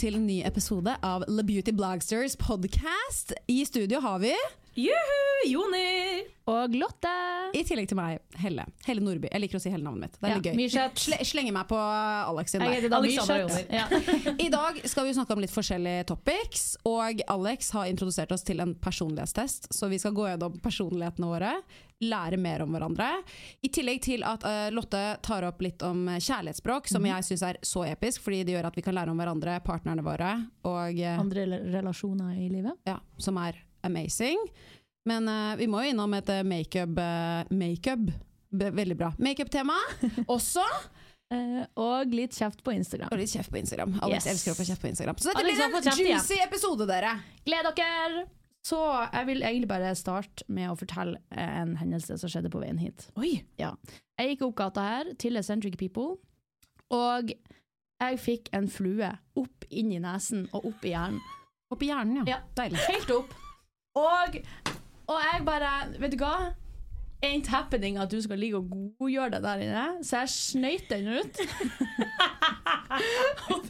Til en ny episode av The Beauty Blogsters podcast. I studio har vi, Juhu, Joni! Og Lotte. i tillegg til meg, Helle. Helle Nordby. Jeg liker å si hele navnet mitt. Det er Ja, litt gøy. Sle slenger meg på Alex sin der. da. Ja. I dag skal vi snakke om litt forskjellige topics, og Alex har introdusert oss til en personlighetstest, så vi skal gå gjennom personlighetene våre, lære mer om hverandre. I tillegg til at uh, Lotte tar opp litt om kjærlighetsspråk, som jeg syns er så episk, fordi det gjør at vi kan lære om hverandre, partnerne våre, og uh, Andre relasjoner i livet. ja, som er amazing. Men uh, vi må jo innom et makeup uh, Makeup, Be- veldig bra. Makeup-tema også. Uh, og litt kjeft på Instagram. Og litt kjeft på Instagram. Alex Yes. elsker å få kjeft på Instagram. Så dette Alex blir en igjen. juicy episode, dere. Gled dere! Så jeg vil egentlig bare starte med å fortelle en hendelse som skjedde på veien hit. Oi. Ja. Jeg gikk opp gata her til Eccentric People, og jeg fikk en flue opp inn i nesen og opp i hjernen. Opp i hjernen, ja. Ja. Deilig. Helt opp. Og, og jeg bare Vet du hva? Ain't happening at du skal ligge og godgjøre det der inne. Så jeg snøyt den ut. og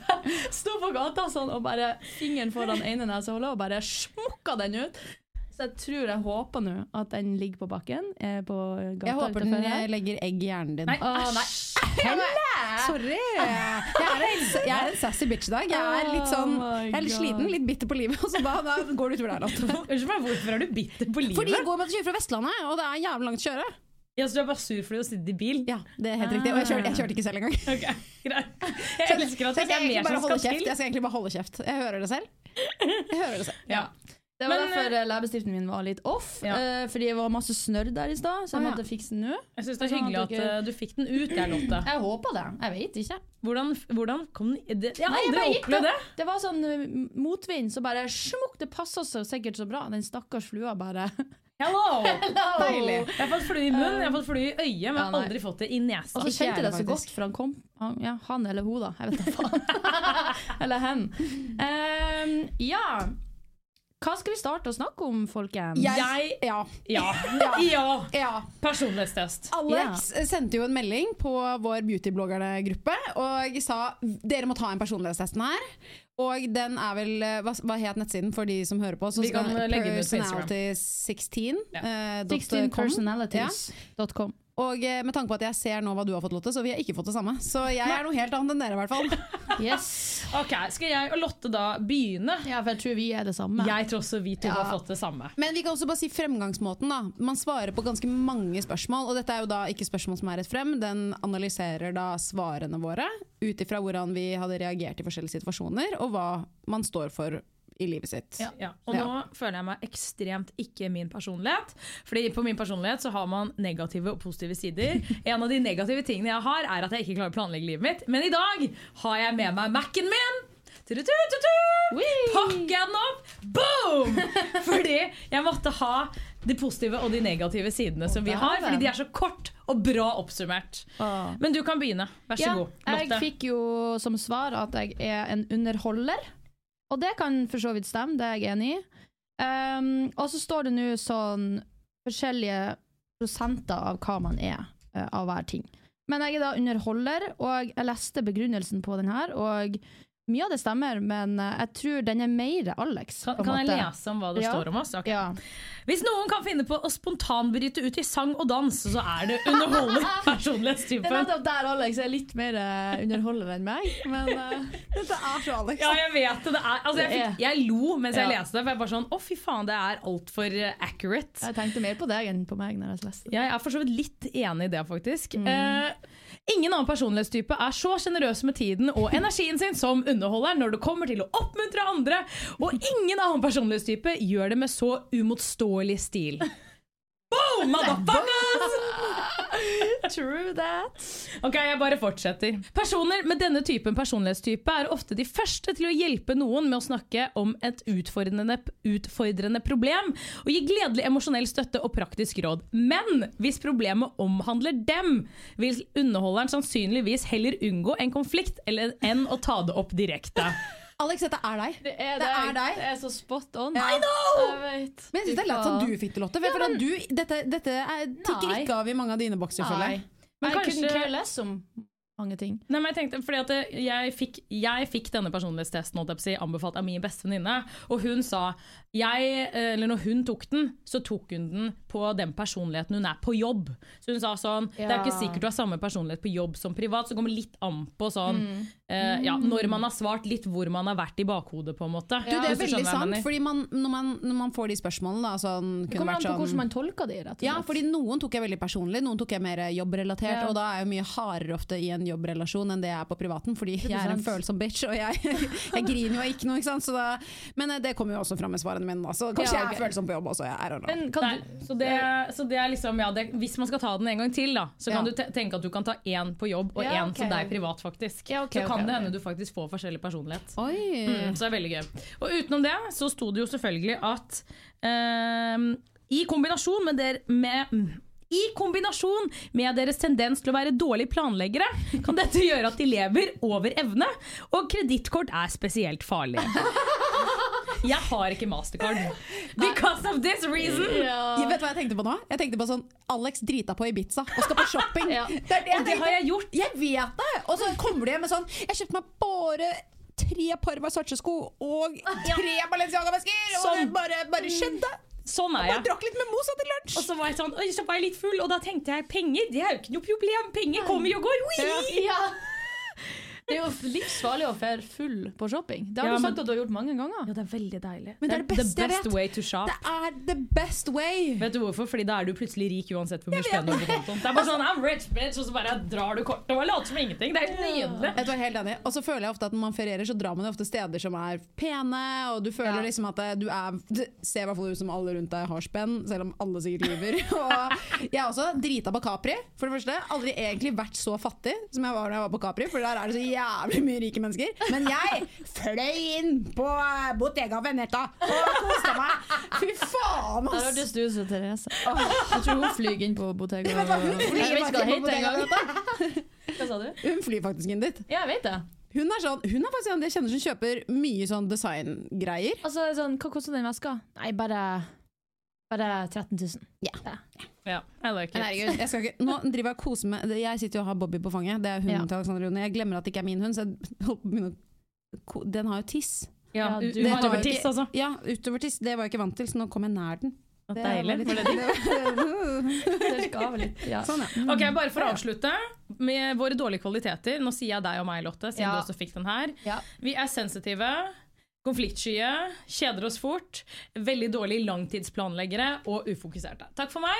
sto på gata sånn og bare fingeren foran ene nesehullet og bare smukka den ut. Så jeg tror jeg håper nå at den ligger på bakken. eh, På Jeg håper den jeg eh, legger egg i hjernen din. Nei, Å, nei. Sorry! Jeg er, en, jeg er en sassy bitch i dag. Jeg er litt sånn Oh Jeg er litt sliten, litt bitter på livet, og så da, da går det utover der. Unnskyld meg, hvorfor er du bitter på livet? Fordi jeg går med å kjøre fra Vestlandet, og det er jævlig langt å kjøre. Ja, så du er bare sur fordi du har sittet i bil? Ja, det er helt riktig. Og jeg kjørte, jeg kjørte ikke selv engang. Okay, greit. Jeg elsker at det er mer som skal til. jeg skal egentlig bare holde kjeft. Jeg hører det selv. Jeg hører det selv. Ja. Det var Men, derfor eh, leppestiften min var litt off, Ja. eh, fordi det var masse snørr der i stad, så jeg måtte fikse den nå. Jeg syns det er Sånn hyggelig at dere- eh, du fikk den ut der, Lotte. Jeg håper det. Jeg vet ikke. Hvordan, hvordan kom den det, Jeg har Nei, jeg aldri bare gikk opplevd det. Det var sånn uh, motvind, så bare smukk, det passa så sikkert så bra. Den stakkars flua bare Hello! Deilig. Jeg har fått flue i munnen, jeg har fått flue i øyet, men jeg Ja, har nei. aldri fått det i nesa. Og så kjente jeg jeg det så godt, for han kom. Han, ja, han eller hun, da. Jeg vet da faen. eller hen. Ehm, ja. Hva skal vi starte å snakke om, folkens? Jeg Ja. Ja. ja. ja. Personlighetstest. Alex sendte jo en melding på vår beautybloggerne-gruppe og sa dere må ta en personlighetstesten her. Og den er vel eh, Hva, hva het nettsiden for de som hører på? Så Vi kan skal- legge den ut på Instagram. Personality16. Ja. eh, 16personalities.com. Og eh, med tanke på at jeg ser nå hva du har fått, Lotte, så vi har ikke fått det samme. Så jeg er noe helt annet enn dere, i hvert fall. Yes. Ok, Skal jeg og Lotte da begynne? Ja, for jeg tror vi er det samme. Jeg tror også vi to Ja. har fått det samme. Men vi kan også bare si fremgangsmåten. da Man svarer på ganske mange spørsmål. Og dette er jo da ikke spørsmål som er rett frem, den analyserer da svarene våre ut ifra hvordan vi hadde reagert i forskjellige situasjoner, og hva man står for i livet sitt. Ja. Ja, og Ja. nå føler jeg meg ekstremt ikke min personlighet. Fordi på min personlighet så har man negative og positive sider. En av de negative tingene jeg har, er at jeg ikke klarer å planlegge livet mitt. Men i dag har jeg med meg Mac-en min. Tu-tu-tu-tu-tu! Pakker jeg den opp, boom! Fordi jeg måtte ha de positive og de negative sidene som vi har. Fordi de er så kort og bra oppsummert. Men du kan begynne. Vær så Ja, god, jeg fikk jo som svar at jeg er en underholder, og det kan for så vidt stemme, det er jeg enig i. Um, og så står det nå sånn forskjellige prosenter av hva man er uh, av hver ting. Men jeg er da underholder, og jeg leste begrunnelsen på den her, og mye av det stemmer, men eh, jeg tror den er mer Alex. Kan, kan jeg lese om hva det Ja. står om oss? Okay. Ja. Hvis noen kan finne på å spontanbryte ut i sang og dans, så er det underholder Det er personlighetstypen. nettopp der Alex er litt mer eh, underholder enn meg, men uh, Dette er så Alex. Ja, jeg vet det. det er, altså, jeg, fikk, jeg lo mens jeg leste det, for jeg bare sånn Å, fy faen, det er altfor accurate. jeg tenkte mer på deg enn på meg når jeg leste det. Jeg er for så vidt litt enig i det, faktisk. Mm. Eh, Ingen annen personlighetstype er så sjenerøs med tiden og energien sin som underholderen når det kommer til å oppmuntre andre, og ingen annen personlighetstype gjør det med så umotståelig stil. Boom, motherfuckers! True that. Ok, jeg bare fortsetter. Personer med denne typen personlighetstype er ofte de første til å hjelpe noen med å snakke om et utfordrende, utfordrende problem, og gi gledelig emosjonell støtte og praktisk råd. Men hvis problemet omhandler dem, vil underholderen sannsynligvis heller unngå en konflikt enn å ta det opp direkte. Alex, dette er deg. Det er, Det er deg. Det er så spot on. I vet. Men jeg syns det er lett at du fikk det, Lotte. Ja, men, du, dette, dette er, tikker ikke av i mange av dine bokser. føler jeg. Men I kanskje- care less om mange ting. Nei, men jeg tenkte, fordi at jeg fikk, jeg fikk denne personlighetstesten si, anbefalt av min beste venninne, og hun sa jeg, eller når hun tok den, så tok hun den på den personligheten hun er på jobb. Så hun sa sånn Det er ikke Ja. sikkert du har samme personlighet på jobb som privat, så det kommer litt an på sånn Mm. Eh, ja, når man har svart, litt hvor man har vært i bakhodet, på en måte. Du, det er veldig sant, fordi man, når, man, når man får de spørsmålene da, sånn, Det kommer an på sånn- hvordan man tolker de, rett og slett. Ja, fordi noen tok jeg veldig personlig, noen tok jeg mer jobbrelatert, Ja. og da er jeg mye hardere ofte i en jobbrelasjon enn det jeg er på privaten, fordi jeg er en følsom bitch, og jeg, jeg griner jo ikke noe, ikke sant? Så da, men eh, det kommer jo også fram med svarene mine, da, så kanskje Ja, jeg er følsom på jobb også, jeg, I. Men Nei, du så, det, så det er liksom, ja, det, Hvis man skal ta den en gang til, da, så kan Ja. du tenke at du kan ta én på jobb og én Ja, ok. som deg privat. faktisk Ja, okay, Så kan ok, det hende du faktisk får forskjellig personlighet. Mm, så det er veldig gøy. Og utenom det så sto det jo selvfølgelig at ehm, i kombinasjon med, der, med mm, i kombinasjon med deres tendens til å være dårlige planleggere, kan dette gjøre at de lever over evne, og kredittkort er spesielt farlig. Jeg har ikke mastercard. Because of this reason! Jeg vet hva jeg tenkte på nå? Jeg tenkte på sånn Alex drita på Ibiza og skal på shopping. Ja. Det er det jeg Og det har jeg gjort. Jeg vet det! Og så kommer du hjem med sånn Jeg kjøpte meg bare tre par Versace-sko og tre Balenciaga-vesker! Og Sånn. det bare, bare skjedde. Sånn er Jeg Bare drakk litt mimosa til lunsj. Og så var jeg sånn, så var jeg litt full, og da tenkte jeg penger, det er jo ikke noe problem. Penger kommer og går. Ja. Det er jo livsfarlig å være full på shopping. Det har Ja, du men- sagt at du har gjort mange ganger. Ja, det er veldig deilig. Men det er det beste the jeg vet. way to shop. Det er the best way. Vet du hvorfor? Fordi da er du plutselig rik uansett hvor mye spenn du har på kontoen. Det er bare sånn, I'm rich, bitch, og så bare drar du kortet og later som ingenting. Det er helt nydelig. Jeg er helt enig. Og så føler jeg ofte at når man ferierer, så drar man jo ofte steder som er pene, og du føler Ja. liksom at du er Det ser i hvert fall ut som alle rundt deg har spenn, selv om alle sikkert lyver. og jeg er også drita på Capri. For det første, aldri egentlig vært så fattig som jeg var da jeg var på Capri, for der er det så jævlig mye rike mennesker. Men jeg fløy inn på Bottega Veneta og koste meg. Fy faen, Der ass! hørtes du ut som Therese. Jeg tror hun flyr inn på Bottega. vet hun flyr Jeg vet ikke hva det faktisk heter Hva sa du? Hun flyr faktisk inn dit. Ja, jeg vet det. Hun er, sånn, hun er faktisk en jeg kjenner som kjøper mye sånn designgreier. Altså, sånn, hva koster den veska? Nei, bare, bare 13 000. Ja, I like it. herregud, jeg skal ikke, nå driver jeg og koser meg Jeg sitter jo og har Bobby på fanget. Det er hunden Ja. til Alexander Rune. Jeg glemmer at det ikke er min hund, så jeg Den har jo tiss. Ja, Ja, du har utover tiss, altså. Ja, utover tiss. Det var jeg ikke vant til, så nå kom jeg nær den. Det er deilig. litt- Det. Ja. sånn, ja. Ok, bare for å avslutte med våre dårlige kvaliteter. Nå sier jeg deg og meg, Lotte, siden Ja. du også fikk den her. Ja. Vi er sensitive, konfliktskye, kjeder oss fort, veldig dårlige langtidsplanleggere og ufokuserte. Takk for meg.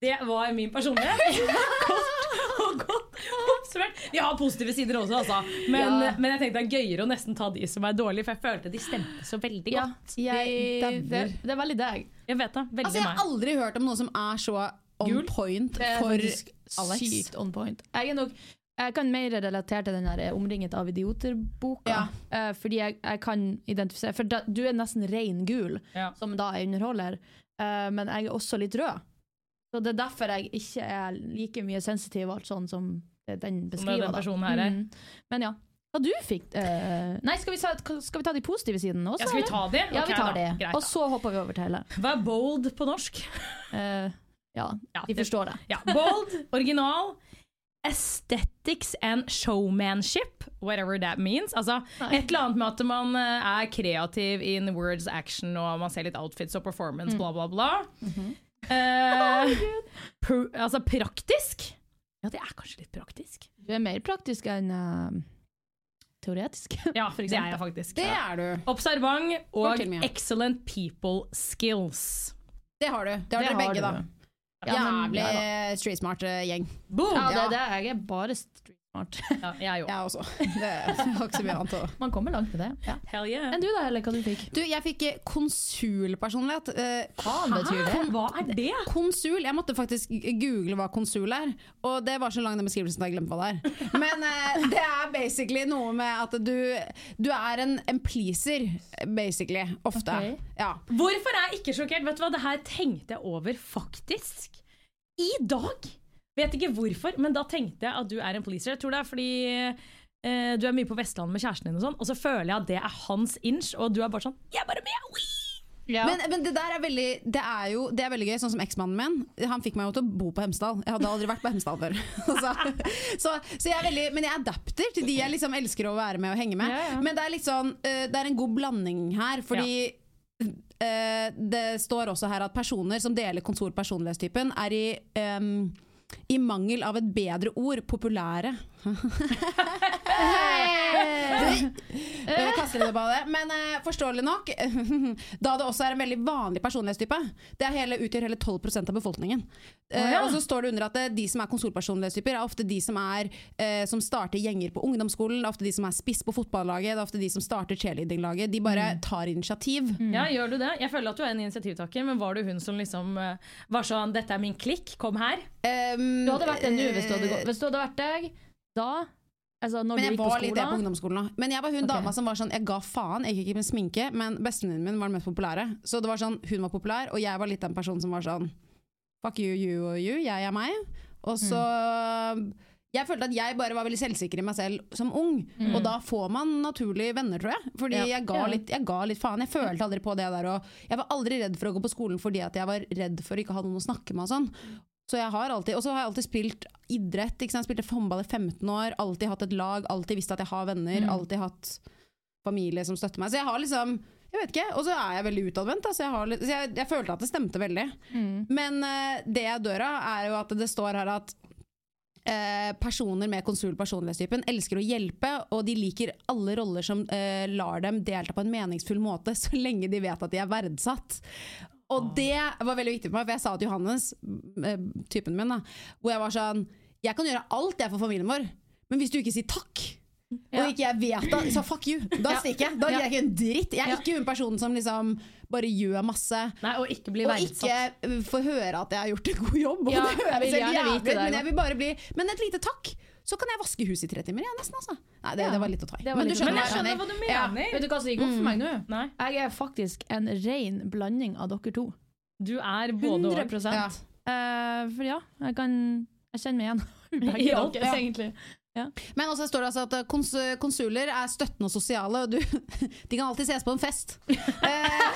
Det var min personlighet. Kort og godt oppsummert. Vi har positive sider også, altså. Men, Ja. men jeg tenkte det er gøyere å nesten ta de som er dårlige, for jeg følte de stemte så veldig Ja, godt. jeg, det, det er veldig deg. Jeg vet det. Veldig Altså, jeg har meg. aldri hørt om noe som er så on Gul? point for Alex. sykt on point. Jeg er nok jeg kan mer relatere til den der 'Omringet av idioter'-boka. Ja. Uh, fordi jeg, jeg kan identifisere For da, du er nesten rein gul, Ja. som da er underholder, Uh, men jeg er også litt rød. Så det er derfor jeg ikke er like mye sensitiv og alt sånn som den beskriver. den her er. Mm. Men ja. Hva du fikk uh, Nei, skal vi, skal vi ta de positive sidene også? Ja, skal vi ta ta Okay, Ja, vi tar da. de. Og så hopper vi over til hele. Hva er bold på norsk? Uh, ja, Ja, de det- forstår det. Ja, bold, original, aesthetics and showmanship, whatever that means. Altså, et eller annet med at man eh, er kreativ in words, action, og man ser litt outfits og performance, Mm. bla, bla, bla. Mhm. Eh, pr altså praktisk? Ja, det er kanskje litt praktisk. Du er mer praktisk enn uh, teoretisk. Ja, det er jeg faktisk. Det er du. Observant og excellent people skills. Det har du. Det har dere begge, du. da. Ja, Jævlig street smart eh, gjeng. Boom! Ja, det det er. Jeg bare street smart. Ja, jeg òg. Jeg også. Det har ikke så mye annet å Man kommer langt med det. Ja. Hell yeah. Enn du da, Helle, hva du fikk? Du, jeg fikk eh, konsulpersonlighet. Eh, Hva betyr det? Hva er det? Konsul, jeg måtte faktisk google hva konsul er, og det var så lang den beskrivelsen at jeg glemte hva det er. Men eh, det er basically noe med at du, du er en, en pleaser, basically. Ofte. Okay. Ja. Hvorfor er jeg ikke sjokkert? Vet du hva, Det her tenkte jeg over faktisk i dag. Vet ikke hvorfor, men da tenkte jeg at du er en policer. Jeg tror det er fordi eh, du er mye på Vestlandet med kjæresten din, og sånn Og så føler jeg at det er hans inch, og du er bare sånn Jeg er bare med! oui! Ja. Men, men det der er veldig Det er jo det er veldig gøy, sånn som eksmannen min. Han fikk meg jo til å bo på Hemsedal. Jeg hadde aldri vært på Hemsedal før. så, så, så jeg er veldig, men jeg adapter til de jeg liksom elsker å være med og henge med. Ja, ja. Men det er litt sånn eh, Det er en god blanding her, fordi eh, det står også her at personer som deler kontorpersonlighetstypen, er i em, i mangel av et bedre ord populære. Eh, det. Men uh, forståelig nok, da det også er en veldig vanlig personlighetstype. Det hele, utgjør hele 12% av befolkningen. Uh, oh, ja. Og så står det under at det, de som er konsolpersonlighetstyper, er ofte de som, er, uh, som starter gjenger på ungdomsskolen, det er ofte de som er spiss på fotballaget, det er ofte de som starter cheerleadinglaget. De bare tar initiativ. Ja, gjør du det? Jeg føler at du er en initiativtaker, men var du hun som liksom var sånn 'Dette er min klikk, kom her'? Um, Du hadde vært den du hvis du hadde gått Hvis du hadde vært deg, da Altså Men jeg var litt det på ungdomsskolen òg. Men jeg var hun okay. dama som var sånn Jeg ga faen, jeg gikk ikke med sminke, men bestevenninnen min var den mest populære. Så det var sånn, hun var populær, og jeg var litt den personen som var sånn Fuck you, you og you, jeg er meg. Og så Jeg følte at jeg bare var veldig selvsikker i meg selv som ung. Og da får man naturlig venner, tror jeg. Fordi Ja. jeg, ga litt, jeg ga litt faen. Jeg følte aldri på det der. Og jeg var aldri redd for å gå på skolen fordi at jeg var redd for å ikke ha noen å snakke med og sånn. Så jeg har alltid, og så har jeg alltid spilt idrett. Ikke sant? Spilte håndball i 15 år, alltid hatt et lag, alltid visst at jeg har venner, Mm. alltid hatt familie som støtter meg. Så jeg har liksom jeg vet ikke, Og så er jeg veldig utadvendt. Altså jeg, har så jeg, jeg følte at det stemte veldig. Mm. Men uh, det jeg dør av, er jo at det står her at eh, personer med konsul personlighetstypen elsker å hjelpe, og de liker alle roller som eh, lar dem delta på en meningsfull måte, så lenge de vet at de er verdsatt. Og det var veldig viktig for meg, for jeg sa til Johannes, eh, typen min, da, hvor jeg var sånn Jeg kan gjøre alt jeg for familien vår, men hvis du ikke sier takk Ja. og ikke jeg vet da, så fuck you. Da stikker jeg. Da gir jeg ikke en dritt. Jeg er ikke hun personen som liksom bare gjør masse. Nei, Og ikke blir verdsatt. Og ikke får høre at jeg har gjort en god jobb. Og Ja, det høres helt jævlig ut, men jeg vil bare bli Men et lite takk, så kan jeg vaske huset i tre timer. Ja, nesten, altså. Nei, det, Ja, det var litt å ta i. Men du skjønner Men jeg skjønner hva du Ja. mener. Vet du hva som gikk opp for meg nå? Nei, Jeg er faktisk en ren blanding av dere to. du er både 100 og. Ja. Uh, For ja, jeg kan Jeg kjenner meg igjen i begge alt, deres, ja. Men også står det altså at kons konsuler er støttende og sosiale, og du, de kan alltid ses på en fest. Eh,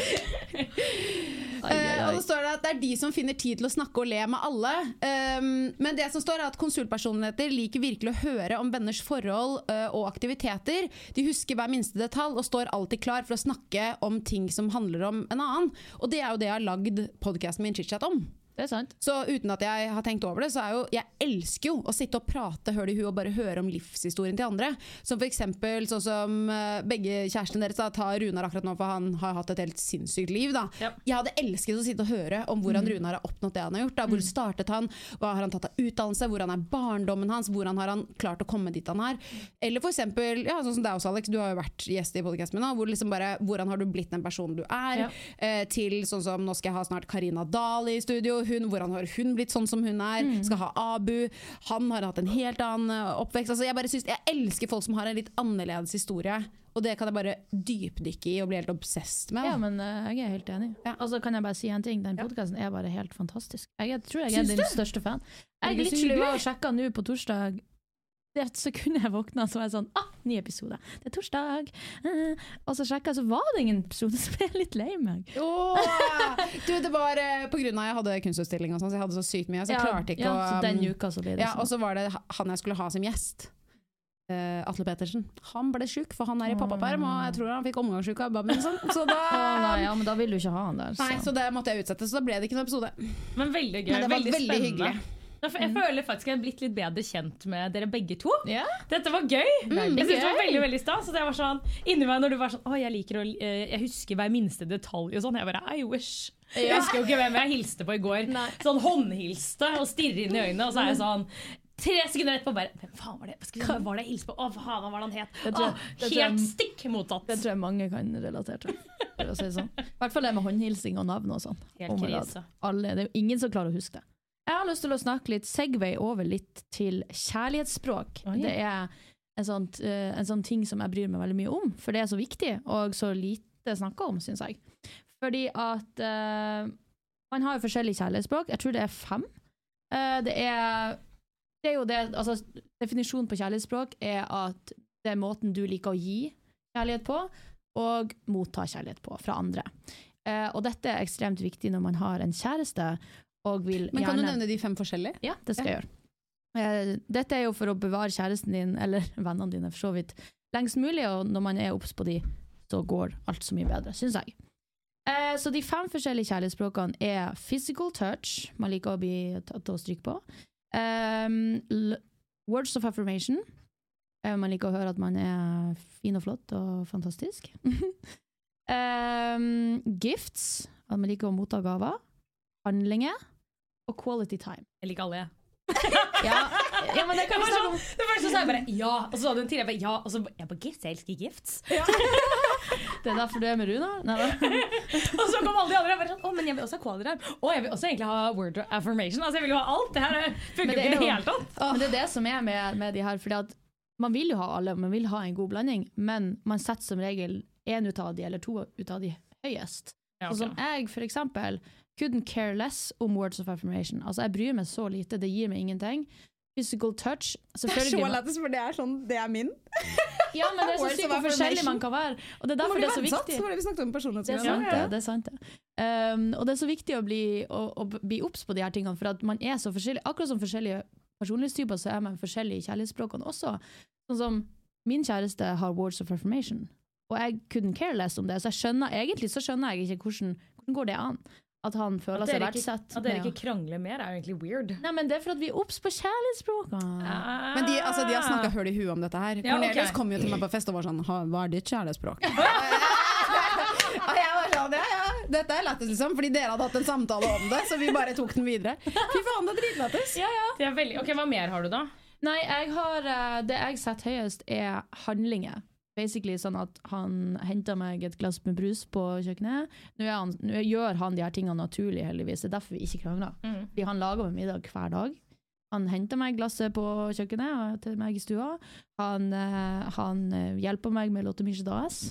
Eh, og så står det at det er de som finner tid til å snakke og le med alle. Um, men det som står er at konsulpersonligheter liker virkelig å høre om venners forhold uh, og aktiviteter. De husker hver minste detalj og står alltid klar for å snakke om ting som handler om en annen. Og det er jo det jeg har lagd podkasten min Chitchat om. Det er sant. Så uten at jeg har tenkt over det, så er jo Jeg elsker jo å sitte og prate høl i huet og bare høre om livshistorien til andre. Som eksempel sånn som eh, begge kjærestene deres da, tar Runar akkurat nå, for han har hatt et helt sinnssykt liv. da Ja. Jeg hadde elsket å sitte og høre om hvordan Runar har oppnådd det han har gjort. Da. Hvor startet han, hva har han tatt av utdannelse, hvordan er barndommen hans, hvordan har han klart å komme dit han er. Eller eksempel, ja, sånn som deg også, Alex, du har jo vært gjest i podkasten min nå. Hvor liksom bare, hvordan har du blitt den personen du er? Ja. eh, til sånn som nå skal jeg ha snart Karina Dahl i studio. Hun, hvordan har hun blitt sånn som hun er? Skal ha Abu. Han har hatt en helt annen eh, oppvekst. Altså, jeg bare synes, jeg elsker folk som har en litt annerledes historie. Og det kan jeg bare dypdykke i og bli helt obsessed med. Ja, men uh, jeg er helt enig. Ja. Altså Kan jeg bare si en ting? Den podkasten er bare helt fantastisk. Jeg tror jeg er Syns din største fan. Jeg er litt literally var og sjekka nå på torsdag. Det sekundet jeg våkna, så var jeg sånn ah, ny episode. Det er torsdag. Eh, og så sjekka jeg, så var det ingen episode, så ble jeg litt lei meg. Oh, Du, det var eh, på grunn av jeg hadde kunstutstilling og sånn, så jeg hadde så sykt mye. Så jeg klarte ikke ja, å Så den um, uka så blir det Ja, og sånn. så var det han jeg skulle ha som gjest. Uh, Atle Pettersen. Han ble sjuk, for han er i pappaperm, og jeg tror han fikk omgangssjuke av babyen. Så da oh, nei, ja, men da vil du ikke ha han der. Nei, så det måtte jeg utsette, så da ble det ikke noen episode. Men veldig gøy. Men det var veldig, spennende. hyggelig. Jeg f- Jeg føler faktisk jeg har blitt litt bedre kjent med dere begge to. Ja. Dette var gøy. jeg synes det var veldig veldig stas. Så det var sånn, inni meg når du var sånn Å, jeg liker å eh, Jeg husker hver minste detalj og sånn. Jeg bare I wish. Jeg husker jo ikke hvem jeg hilste på i går. Nei. Sånn håndhilste og stirre inn i øynene, og så er jeg sånn Tre sekunder etterpå bare Hvem faen var det Hvem var det jeg hilste på? Å, faen, hva var det han het? Det tror Å, helt jeg- stikk motsatt. Det tror jeg mange kan relatere til. For å si sånn. I hvert fall det med håndhilsing og navn og sånn. Helt Oh krise. Alle, det er jo ingen som klarer å huske det. Jeg har lyst til å snakke litt Segway over litt til kjærlighetsspråk. Oi. Det er en sånn, eh, en sånn ting som jeg bryr meg veldig mye om, for det er så viktig, og så lite snakka om, syns jeg. Fordi at uh, man har jo forskjellige kjærlighetsspråk. Jeg tror det er fem. Uh, det er det er jo det, altså Definisjonen på kjærlighetsspråk er at det er måten du liker å gi kjærlighet på, og motta kjærlighet på fra andre. Uh, og dette er ekstremt viktig når man har en kjæreste og vil Men kan du nevne de fem forskjellige? Ja, det skal jeg gjøre. Eh, dette er jo for å bevare kjæresten din, eller vennene dine for så vidt, lengst mulig, og når man er obs på de, så går alt så mye bedre, syns jeg. Eh, så de fem forskjellige kjærlighetsspråkene er physical touch, man liker å bli tatt og stryke på. Um, words of affirmation, eh, man liker å høre at man er fin og flott og fantastisk. um, gifts, at man liker å motta gaver. Handlinger. Og quality time. Jeg liker alle, jeg. Ja, ja men det kan vi snakke om. det første sa jeg bare ja, og så sa du en til. Jeg bare ja, og så jeg bare gifts. Jeg elsker gifts. Det er derfor du er med Runa. Nei, da. Og så kom alle de andre og bare sånn Å, men jeg vil også ha quality time. Å, jeg vil også egentlig ha word affirmation. Altså, jeg vil jo ha alt. Det her eh, funker ikke i det hele tatt. Men det er det som er med, med de her. Fordi at man vil jo ha alle, man vil ha en god blanding, men man setter som regel én ut av de, eller to ut av de høyest. Ja, Sånn som jeg, for eksempel, couldn't care less om words of affirmation. Altså, jeg bryr meg så lite, det gir meg ingenting. Physical touch, Det er så lættis, for det er sånn Det er min. Ja, men det er så sykt hvor forskjellig man kan være. Og det er derfor det er så viktig. var det vi snakket om er ja. det. det er sant det. Um, og det er så viktig å bli, å, å bli obs på de her tingene, for at man er så forskjellig. Akkurat som forskjellige personlighetstyper, så er man forskjellige i kjærlighetsspråkene også. Sånn som min kjæreste har words of affirmation, og jeg couldn't care less om det. Så jeg skjønner, egentlig så skjønner jeg ikke hvordan, hvordan går det an at han føler At seg verdsatt. at dere ikke krangler mer, er jo egentlig weird. Nei, men det er for at vi er obs på kjærlighetsspråkene. Men de, altså, de har snakka høl i huet om dette her. Ja, Cornelius okay. kom jo til meg på fest og var sånn Hva er ditt kjærlighetsspråk? og jeg var sånn, ja, ja, dette er lættis, liksom. Fordi dere hadde hatt en samtale om det, så vi bare tok den videre. Fy faen, det er dritlættis. Det er veldig, ok, Hva mer har du, da? Nei, jeg har, eh, det jeg setter høyest, er handlinger. Basically sånn at han henter meg et glass med brus på kjøkkenet. Nå, han, nå gjør han de her tingene naturlig, heldigvis. Det er derfor vi ikke krangler. Mm. Fordi han lager meg middag hver dag. Han henter meg glasset på kjøkkenet til meg i stua. Han, eh, han eh, hjelper meg med Lotte Michet AS.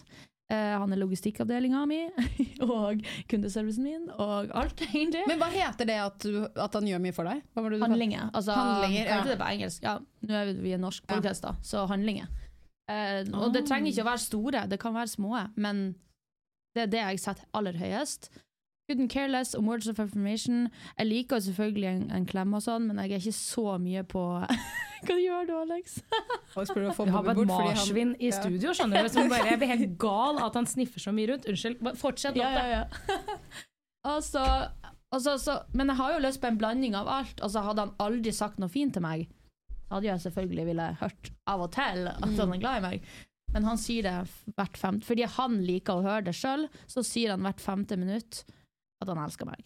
Eh, han er logistikkavdelinga mi og kundeservicen min og alt, egentlig. Men hva heter det at, du, at han gjør mye for deg? Hva var det du Handlinger. Altså, Handlinger, ja. det på engelsk? Ja, nå er vi vi er norsk podcast, da, så handlinger. Eh, og det trenger ikke å være store, det kan være små, men det er det jeg setter aller høyest. Couldn't care less om words of affirmation. Jeg liker selvfølgelig en, en klem og sånn, men jeg er ikke så mye på Hva gjør du, Alex? Og Vi har bare et marsvin i studio. skjønner du som bare, Jeg blir helt gal at han sniffer så mye rundt. Unnskyld. Fortsett. Ja, ja, ja. altså, altså, og så, så, men jeg har jo lyst på en blanding av alt. Altså, hadde han aldri sagt noe fint til meg, hadde jeg selvfølgelig ville hørt av og til at han er glad i meg. Men han sier det hvert femte Fordi han liker å høre det sjøl, så sier han hvert femte minutt at han elsker meg.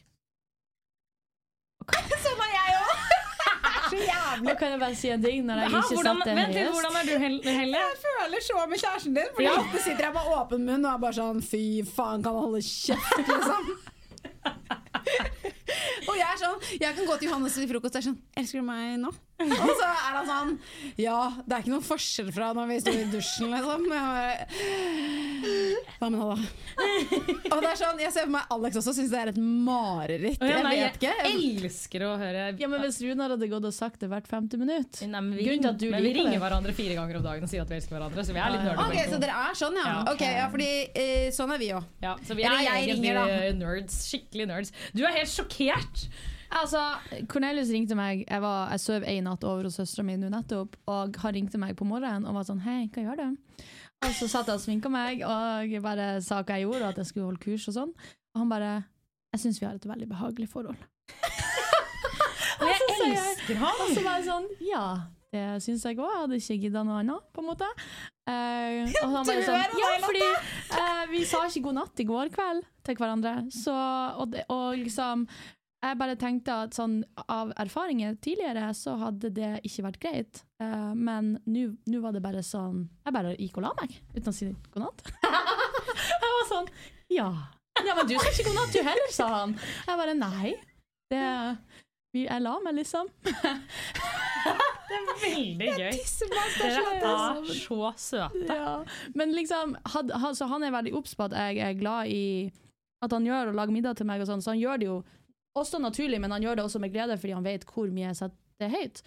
Sånn er jeg òg! Så jævlig. Nå kan jeg bare si en ting når jeg Hæ, ikke hvordan, satte vent litt, hvordan er du, Hel- Helle? Jeg føler så med kjæresten din. Fordi Ja. ofte sitter jeg med åpen munn og er bare sånn Fy faen, kan han holde kjeft, liksom? og jeg er sånn Jeg kan gå til Johannes til frokost og er sånn Elsker du meg nå? Og så er han sånn Ja, det er ikke noen forskjell fra når vi sto i dusjen, liksom. Hva med nå, da? og det er sånn, Jeg ser for meg Alex også syns det er et mareritt. Ja, Jeg vet ikke. Jeg elsker å høre Ja, men Hvis Runar hadde gått og sagt det hvert femte minutt Nei, men vi, Grunnen til at du men vi ringer det. hverandre fire ganger om dagen og sier at vi elsker hverandre. Så vi er litt nerder Okay, Så dere er sånn, ja? Ja. Ok, ja, fordi eh, Sånn er vi òg. Ja, så vi er Eller egentlig ringer, nerds. Skikkelig nerds. Du er helt sjokkert! Altså, Cornelius ringte meg Jeg, var, jeg sov en natt over hos søstera mi nå nettopp, og han ringte meg på morgenen og var sånn Hei, hva gjør du? Og så satt jeg og sminka meg og bare sa hva jeg gjorde, og at jeg skulle holde kurs og sånn. Og han bare Jeg syns vi har et veldig behagelig forhold. Og jeg elsker han! Og så var jeg sånn Ja, det syns jeg òg. Jeg hadde ikke gidda noe annet, på en måte. Uh, og han bare sånn Ja, fordi uh, vi sa ikke god natt i går kveld til hverandre. Så, og, det, og liksom Jeg bare tenkte at sånn av erfaringer tidligere så hadde det ikke vært greit. Uh, men nå var det bare sånn Jeg bare gikk og la meg uten å si god natt. jeg var sånn Ja. Ja, men du sa ikke god natt, du heller, sa han. Jeg bare nei. Det Jeg la meg, liksom. det er Veldig gøy. Dere er så søte. Ja. Men liksom, had, så han er veldig obs på at jeg er glad i at han gjør og lager middag til meg, og sånn, så han gjør det jo også naturlig, men han gjør det også med glede fordi han vet hvor mye jeg setter høyt.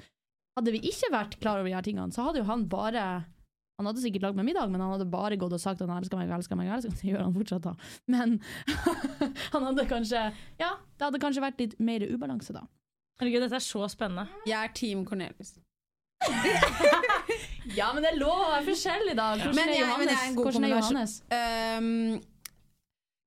Hadde vi ikke vært klar over de her tingene, så hadde jo han bare Han hadde sikkert lagd meg middag, men han hadde bare gått og sagt at han elsker meg, elsker meg, elsker meg. Det gjør han fortsatt, da. Men han hadde kanskje Ja, det hadde kanskje vært litt mer ubalanse, da. Herregud, dette er så spennende. Jeg er Team Cornelius. Ja, men det er lov å være forskjellig, da. Hvordan er Johannes? Hvordan er. Johannes? Um,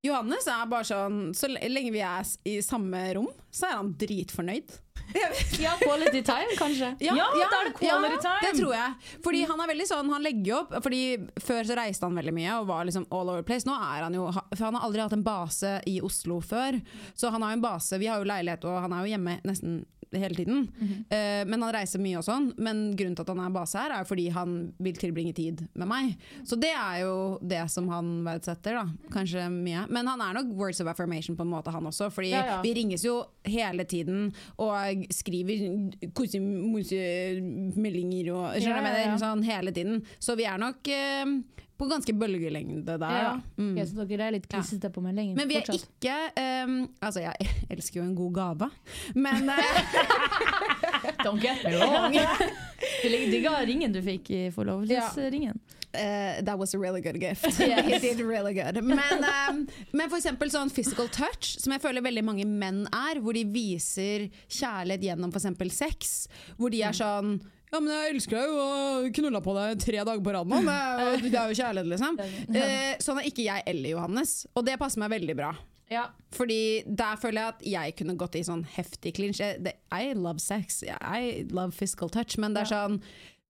Johannes er bare sånn Så lenge vi er i samme rom, så er han dritfornøyd. Ja, quality time, kanskje. Ja, da er det quality time. Det tror jeg. Fordi han er veldig sånn, han legger opp Fordi Før så reiste han veldig mye og var liksom all over place. Nå er han jo For han har aldri hatt en base i Oslo før. Så han har jo en base, vi har jo leilighet, og han er jo hjemme nesten hele tiden. Eh, men han reiser mye og sånn. Men grunnen til at han er base her, er fordi han vil tilbringe tid med meg. Så det er jo det som han verdsetter, da. Kanskje mye. Men han er nok words of affirmation på en måte, han også. Fordi Ja, ja. vi ringes jo hele tiden og skriver kose-meldinger og Skjønner du hva jeg mener? Sånn hele tiden. Så vi er nok eh, på ganske bølgelengde der, Ja. Mm. Ok, så dere er litt klissete på meldingen Men vi er fortsatt? ikke um, Altså, jeg elsker jo en god gave, men Don't get me wrong. Du digga ringen du fikk i forlovelsesringen. eh, That was a really good gift. Yes. It did really good. Men, ehm, men for eksempel sånn physical touch, som jeg føler veldig mange menn er, hvor de viser kjærlighet gjennom eksempel sex, hvor de er sånn ja, men jeg elsker deg jo og knulla på deg tre dager på rad nå. Det er jo- det er jo kjærlighet, liksom. Eh, sånn er ikke jeg eller Johannes, og det passer meg veldig bra. Ja. Fordi der føler jeg at jeg kunne gått i sånn heftig clinch. I love sex, I love physical touch, men det er sånn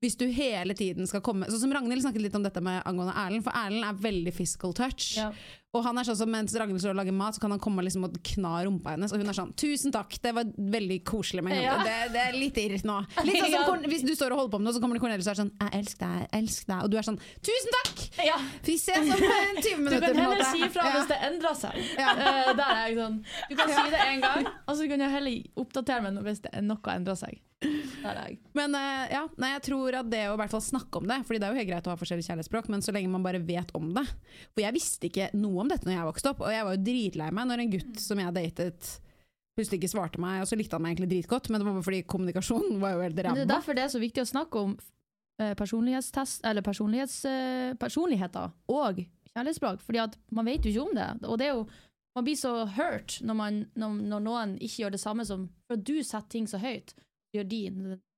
hvis du hele tiden skal komme Sånn som Ragnhild snakket litt om dette med angående Erlend, for Erlend er veldig physical touch. Ja. Og han er sånn som mens Ragnhild står og lager mat, så kan han komme liksom og kna rumpa hennes, og hun er sånn 'tusen takk, det var veldig koselig', men Ja. det, det er litt irr nå. Litt sånn som Hvis du står og holder på med noe, så kommer det Cornelius og er sånn 'jeg elsker deg, jeg elsker deg', og du er sånn 'tusen takk'! ja. Vi ses om 20 minutter'. Du kan heller si ifra Ja. hvis det endrer seg. Ja. Uh, der er jeg sånn Du kan si det én gang, og så kan jeg heller oppdatere meg hvis det noe endrer seg. Men uh, ja, nei, jeg tror at det å i hvert fall snakke om det Fordi det er jo helt greit å ha forskjellige kjærlighetsspråk, men så lenge man bare vet om det. For jeg visste ikke noe om dette når jeg vokste opp, og jeg var jo dritlei meg når en gutt som jeg datet plutselig ikke svarte meg, og så likte han meg egentlig dritgodt, men det var bare fordi kommunikasjonen var jo helt Men det er derfor det er så viktig å snakke om eh, personlighetstest, eller personlighets, eh, personligheter og kjærlighetsspråk, fordi at man vet jo ikke om det. Og det er jo man blir så hurt når, man, når, når noen ikke gjør det samme som For at du setter ting så høyt, gjør de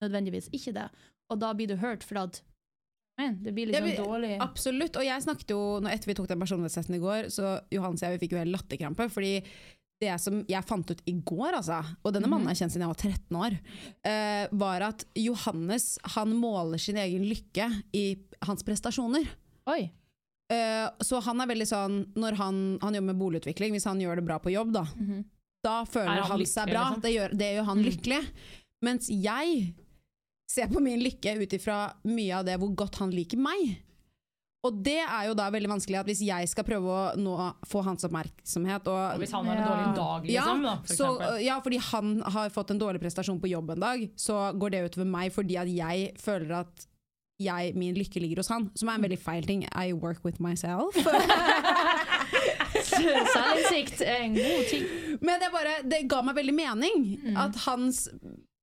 nødvendigvis ikke det. Og da blir du hurt for at men, Det blir liksom Ja, vi- dårlig Absolutt. Og jeg snakket jo, etter vi tok den personlighetstesten i går, så Johannes og jeg fikk jo helt latterkrampe. Fordi det som jeg fant ut i går, altså, og denne mannen har jeg kjent siden jeg var 13 år, uh, var at Johannes han måler sin egen lykke i hans prestasjoner. Oi. Eh, så han er veldig sånn Når han, han jobber med boligutvikling, hvis han gjør det bra på jobb, da, Mhm. da føler Er han han, seg bra. liksom? Det, gjør, det gjør han lykkelig. Mens jeg ser på min lykke ut ifra mye av det hvor godt han liker meg. Og det er jo da veldig vanskelig at hvis jeg skal prøve å nå få hans oppmerksomhet og Og hvis han har en Ja. dårlig dag, liksom, da, for så, ja, fordi han har fått en dårlig prestasjon på jobb en dag, så går det utover meg fordi at jeg føler at jeg, min lykke ligger hos han, som er en veldig feil ting. I work with myself. Selvinnsikt er en god ting. Men det, bare, det ga meg veldig mening Mm. at hans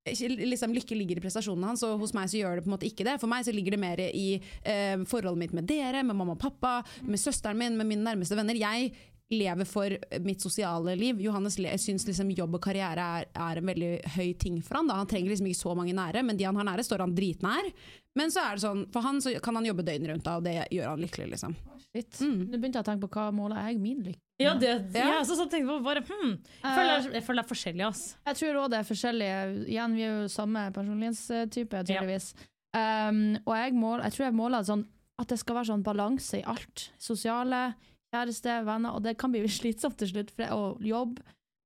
liksom, lykke ligger i prestasjonene hans, og hos meg så gjør det på en måte ikke det. For meg så ligger det mer i eh, forholdet mitt med dere, med mamma og pappa, med søsteren min, med mine nærmeste venner. Jeg lever for mitt sosiale liv. Johannes syns liksom jobb og karriere er, er en veldig høy ting for han. Da. Han trenger liksom ikke så mange nære, men de han har nære, står han dritnær. Men så er det sånn, for han så kan han jobbe døgnet rundt, da, og det gjør han lykkelig. liksom. Shit. Mm. Nå begynte jeg å tenke på hva måler jeg min lykke Ja, det, Ja. jeg så, så tenkte jeg på bare, hmm. jeg, føler, jeg føler det er forskjellig, ass. Jeg tror òg det er forskjellig. Igjen, vi er jo samme personlighetstype, tydeligvis. Um, og jeg, mål, jeg tror jeg måler sånn at det skal være sånn balanse i alt. Sosiale, kjæreste, venner. Og det kan bli slitsomt til slutt, for det, og jobb.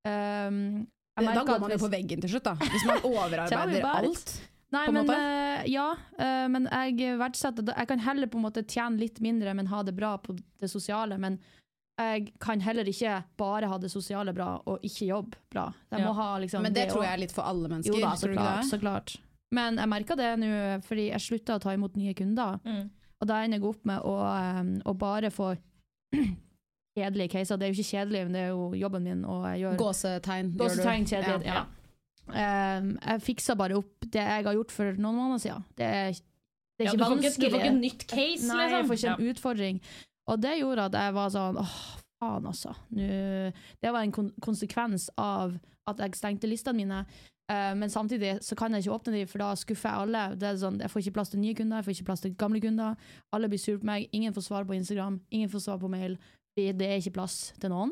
Um, Da går man jo på veggen til slutt, da. Hvis man overarbeider alt. Nei, men eh, ja, uh, men jeg verdsetter. Jeg kan heller på en måte tjene litt mindre, men ha det bra på det sosiale. Men jeg kan heller ikke bare ha det sosiale bra og ikke jobbe bra. Jeg Ja. må ha liksom Men det tror jeg er litt for alle mennesker. Jo da, så klart, så klart. Men jeg merker det nå, fordi jeg slutta å ta imot nye kunder. Mm. Og da ender jeg opp med å, eh, å bare få kjedelige caser. Det er jo ikke kjedelig, men det er jo jobben min. Og jeg gjør Gåsetegn. Gåsetegn kjedelig. Ja. Ja. Um, jeg fiksa bare opp det jeg har gjort for noen måneder siden. Det er, det er Ja, ikke du, får ikke, du får ikke nytt case, Nei, jeg liksom. får ikke en Ja. utfordring. Og det gjorde at jeg var sånn åh, faen, altså. Det var en kon konsekvens av at jeg stengte listene mine. Uh, men samtidig så kan jeg ikke åpne dem, for da skuffer jeg alle. Det er sånn, jeg får ikke plass til nye kunder, jeg får ikke plass til gamle kunder. Alle blir sur på meg. Ingen får svar på Instagram, ingen får svar på mail. fordi Det er ikke plass til noen.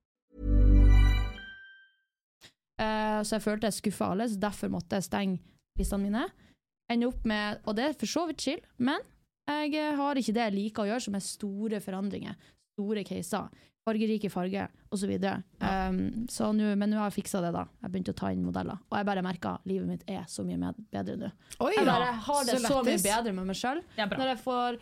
Eh, så jeg følte jeg skuffa alle, så derfor måtte jeg stenge listene mine. Ender opp med, Og det er for så vidt chill, men jeg eh, har ikke det jeg liker å gjøre, som er store forandringer. Store caser. Fargerike farger, osv. Så um, så nå- men nå har jeg fiksa det, da. Jeg begynte å ta inn modeller. Og jeg bare merka livet mitt er så mye med, bedre nå. Jeg bare har det så så, mye bedre med meg sjøl. For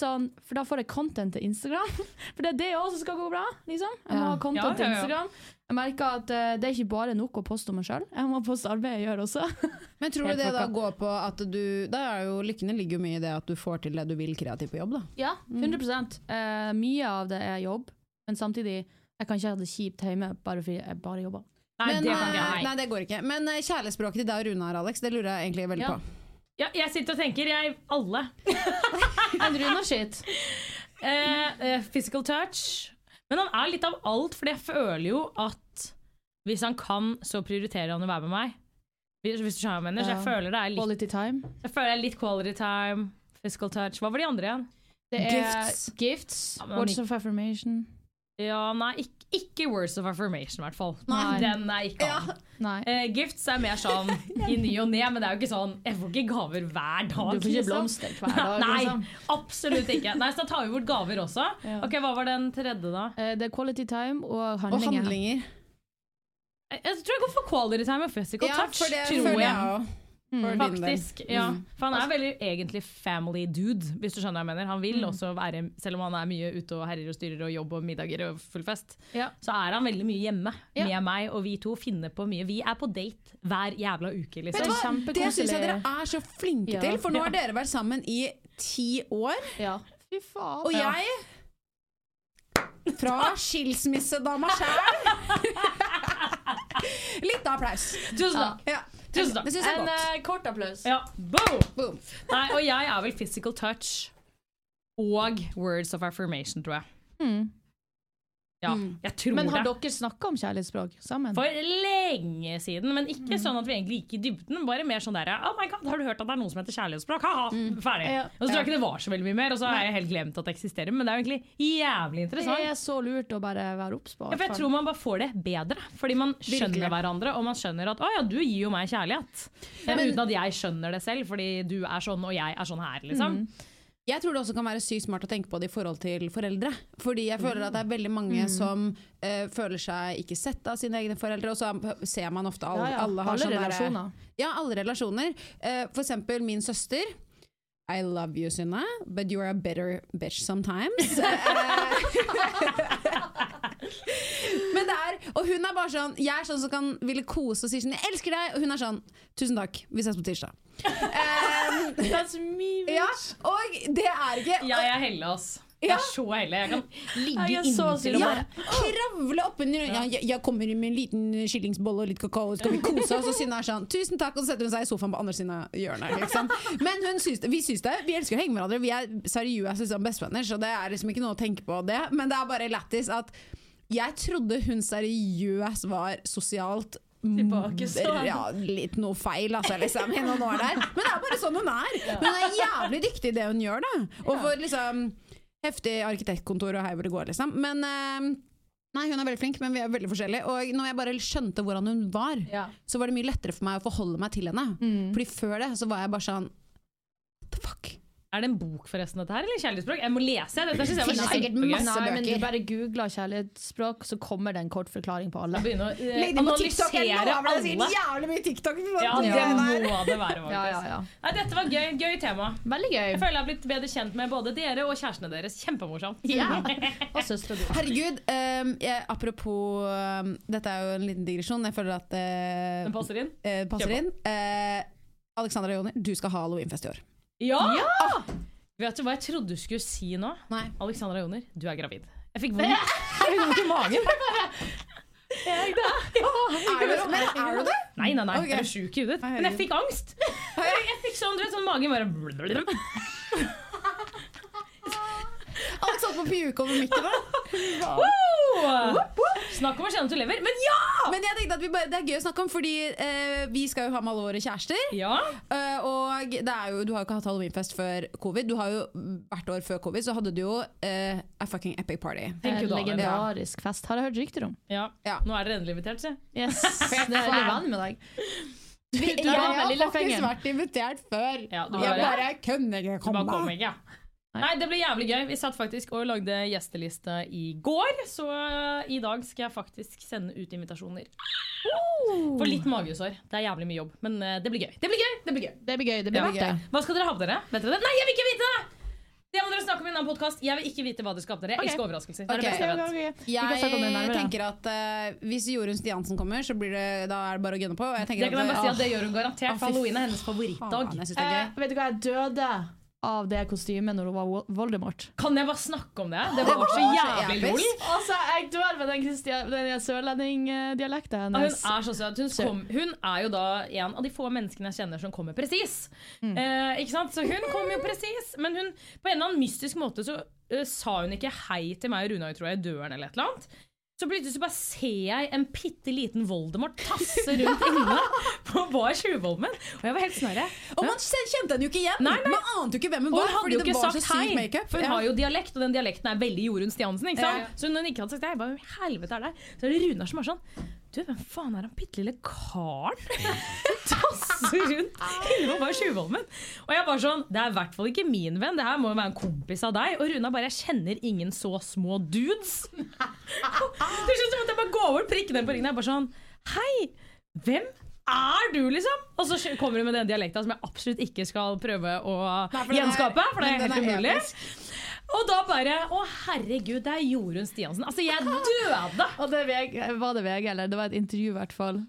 sånn For da får jeg content til Instagram. For det er det òg som skal gå bra, liksom. Jeg må Ja. ha content Ja, ja, til. Instagram. Jeg merker at uh, det er ikke bare nok å poste om meg sjøl, jeg må poste arbeidet jeg gjør også. Men tror du det da går på at du Da er jo lykkene ligger jo mye i det at du får til det du vil kreativt på jobb, da. Ja, 100 uh, Mye av det er jobb, men samtidig jeg kan ikke ha det kjipt hjemme bare fordi jeg bare jobber. Nei, Men, det kan ikke eh, jeg. nei, det går ikke. Men uh, kjærlighetsspråket til deg og Runar, Alex, det lurer jeg egentlig veldig Ja. på. Ja, jeg sitter og tenker, jeg alle. En Runar-shit. Uh, eh, physical touch. Men han er litt av alt, for jeg føler jo at hvis han kan, så prioriterer han å være med meg. Hvis, hvis du skjønner hva jeg mener. Så jeg føler det er litt, Quality time. jeg føler det er litt quality time, physical touch. Hva var de andre igjen? Det er Gifts. gifts. Ja, words of affirmation. Ja, nei, ikke, ikke words of affirmation, i hvert fall. Nei. Den er ikke an. Ja. Uh, gifts er mer sånn i ny og ne, men det er jo ikke sånn Jeg får ikke gaver hver dag. Du får ikke liksom. blomster hver dag. Nei, Liksom. absolutt ikke. Nei, Så da tar vi bort gaver også. Ja. Ok, Hva var den tredje, da? Uh, det er quality time og Og handlinger. Jeg, tror jeg går for quality time og physical Ja, touch. for det tror føler jeg. Mm. Faktisk, ja. Mm. For han er veldig egentlig family dude, hvis du skjønner hva jeg mener. Han vil også være, selv om han er mye ute og herjer og styrer og jobb og middager og full fest, Ja. så er han veldig mye hjemme Ja. med meg, og vi to finner på mye. Vi er på date hver jævla uke, Vet liksom. du hva? Det syns jeg dere er så flinke til, for nå har dere vært sammen i ti år. Ja. Fy faen. Og jeg Fra skilsmissedama sjæl. Litt applaus. Tusen takk! Ja. Tusen takk. Det jeg En godt. eh, kort applaus. Ja, boom! Boom. Nei, og jeg er vel physical touch og words of affirmation, tror jeg. Mm. Ja, Mm. jeg tror Men har det. dere snakka om kjærlighetsspråk sammen? For lenge siden, men ikke sånn at vi egentlig gikk i dybden. Bare mer sånn der Oh my god, har du hørt at det er noe som heter kjærlighetsspråk? Ha-ha, ferdig. Ja. Og så tror jeg ikke det var så veldig mye mer, og så har jeg helt glemt at det eksisterer. Men det er jo egentlig jævlig interessant. Det er så lurt å bare være obs på. Ja, for jeg tror man bare får det bedre, fordi man skjønner Virkelig. hverandre. Og man skjønner at 'å ja, du gir jo meg kjærlighet'. Men, uten at jeg skjønner det selv, fordi du er sånn og jeg er sånn her, liksom. Jeg tror det også kan være sykt smart å tenke på det i forhold til foreldre. Fordi jeg føler at det er veldig mange som uh, føler seg ikke sett av sine egne foreldre, og så ser man ofte alle, Ja, ja. alle har Alle sånne relasjoner. relasjoner. Ja, alle relasjoner. Uh, for eksempel min søster. I love you, Synne, but you are a better bitch sometimes. Men det er, og hun er bare sånn Jeg er sånn som kan ville kose og si sånn 'jeg elsker deg', og hun er sånn 'tusen takk, vi ses på tirsdag'. Um, That's me, ja, og det er ikke Jeg er heldig, ass. Jeg er så heldig. Jeg kan ligge inntil og ja, bare kravle oppunder ja, jeg, jeg kommer med en liten skillingsbolle og litt kakao, skal vi kose oss. Og Synne er sånn 'tusen takk', og så setter hun seg i sofaen på andre siden av hjørnet. Liksom. Men hun syns det, vi syns det. Vi elsker å henge med hverandre. Vi er seriøse som bestevenner, så det er liksom ikke noe å tenke på det. Men det er bare lættis at jeg trodde hun seriøst var sosialt Tilbakestående. Ja, litt noe feil, altså, liksom, i noen år der. Men det er bare sånn hun er. Hun er jævlig dyktig i det hun gjør, da. Og for liksom heftig arkitektkontor og hei hvor det går, liksom. Men uh, Nei, hun er veldig flink, men vi er veldig forskjellige. Og når jeg bare skjønte hvordan hun var, Ja. så var det mye lettere for meg å forholde meg til henne. Mm. Fordi før det så var jeg bare sånn What the fuck? Er det en bok forresten, dette her? Eller kjærlighetsspråk? Jeg må lese. Dette synes jeg var sikkert masse masse Nei, men du bare googler kjærlighetsspråk, så kommer det en kort forklaring på alle. Jeg begynner å eh, Legg det på TikTok! eller deg, det er sikkert jævlig mye TikTok. Ja, det må det være, faktisk. Ja, ja, ja. Nei, dette var gøy. Gøy tema. Veldig gøy. Jeg føler jeg har blitt bedre kjent med både dere og kjærestene deres. Kjempemorsomt. Ja. Og søstera di. Herregud, ehm, jeg, apropos ehm, Dette er jo en liten digresjon. Jeg føler at det Den passer inn. eh, passer Kjør på. inn. Eh, Alexandra Joni, du skal ha halloweenfest i år. Ja! Vet du hva jeg trodde du skulle si nå? Nei. Alexandra Joner, du er gravid. Jeg fikk vondt Jeg fikk vondt i magen. Er du, men er du det? Nei, nei, nei, Okay. jeg er sjuk i hodet. Men jeg fikk angst. Jeg, jeg fikk sånn, du vet, sånn magen bare Alex holdt på puke over mikken. Wow! Snakk om å kjenne at du lever. Men ja! Men jeg tenkte at vi bare, det er gøy å snakke om, fordi eh, vi skal jo ha med alle våre kjærester. Ja, Eh, og det er jo, du har jo ikke hatt halloweenfest før covid. Du har jo Hvert år før covid så hadde du jo eh, a fucking epic party. En legendarisk ja. fest, har jeg hørt rykter om. ja. Ja. Nå er dere endelig invitert, se. Yes, Det er vanlig med deg. Du, du Jeg har faktisk vært invitert før. Ja, du jeg bare- bare kunne ikke Du bare komme. kom ikke. Nei, det ble jævlig gøy. Vi satt faktisk og lagde gjesteliste i går, så eh, i dag skal jeg faktisk sende ut invitasjoner. For litt magesår. Det er jævlig mye jobb, men eh, det blir gøy. Det blir gøy! Det blir gøy. Det blir gøy. Det blir Ja, gøy. Hva skal dere ha på dere? Vet dere det? Nei, jeg vil ikke vite det! Det må dere snakke om i en annen podkast. Jeg vil ikke vite hva dere skal ha på dere. Jeg elsker overraskelser. Det er det beste jeg vet. Jeg tenker at uh, hvis Jorunn Stiansen kommer, så blir det, da er det bare å gunne på. Jeg Det kan jeg bare si at ah, det gjør hun garantert, halloween er hennes favorittdag. faen, jeg det er Eh, vet du hva, jeg døde av det kostymet når hun var Voldemort. Kan jeg bare snakke om det? Det var så var så jævlig lol. Altså, jeg dør med den, den sørlendingdialekten hennes. hun er så søt. Hun, kom, hun er jo da en av de få menneskene jeg kjenner som kommer presis. Mm. Eh, ikke sant? Så hun kom jo presis, men hun, på en eller annen mystisk måte så uh, sa hun ikke hei til meg og Runa, tror jeg, i døren eller et eller annet. Så plutselig så bare ser jeg en bitte liten Voldemort tasse rundt inne på Bar Tjuvholmen. Og jeg var helt snarere. Og man kjente henne jo ikke igjen! Nei, nei. Man ante jo ikke hvem hun var. hun fordi jo det var så sagt syk makeup. for hun Ja. har jo dialekt, og den dialekten er veldig Jorunn Stiansen. ikke sant? Ja, ja. Så når hun ikke hadde sagt det, jeg bare helvete er det? Så er det Runar som er sånn Du, hvem faen er han bitte lille karen? Tasser rundt inne på Bar Tjuvholmen. Og jeg bare sånn Det er i hvert fall ikke min venn, det her må jo være en kompis av deg. Og Runa bare Jeg kjenner ingen så små dudes. Til slutt måtte jeg bare gå over, prikke den på ringen. Jeg bare sånn Hei, hvem er du, liksom? Og så kommer du med den dialekta som jeg absolutt ikke skal prøve å Nei, for gjenskape. For det er helt umulig. Og da bare Å, herregud, det er Jorunn Stiansen. Altså, jeg døde! Og det var det VG, eller det var et intervju i hvert fall.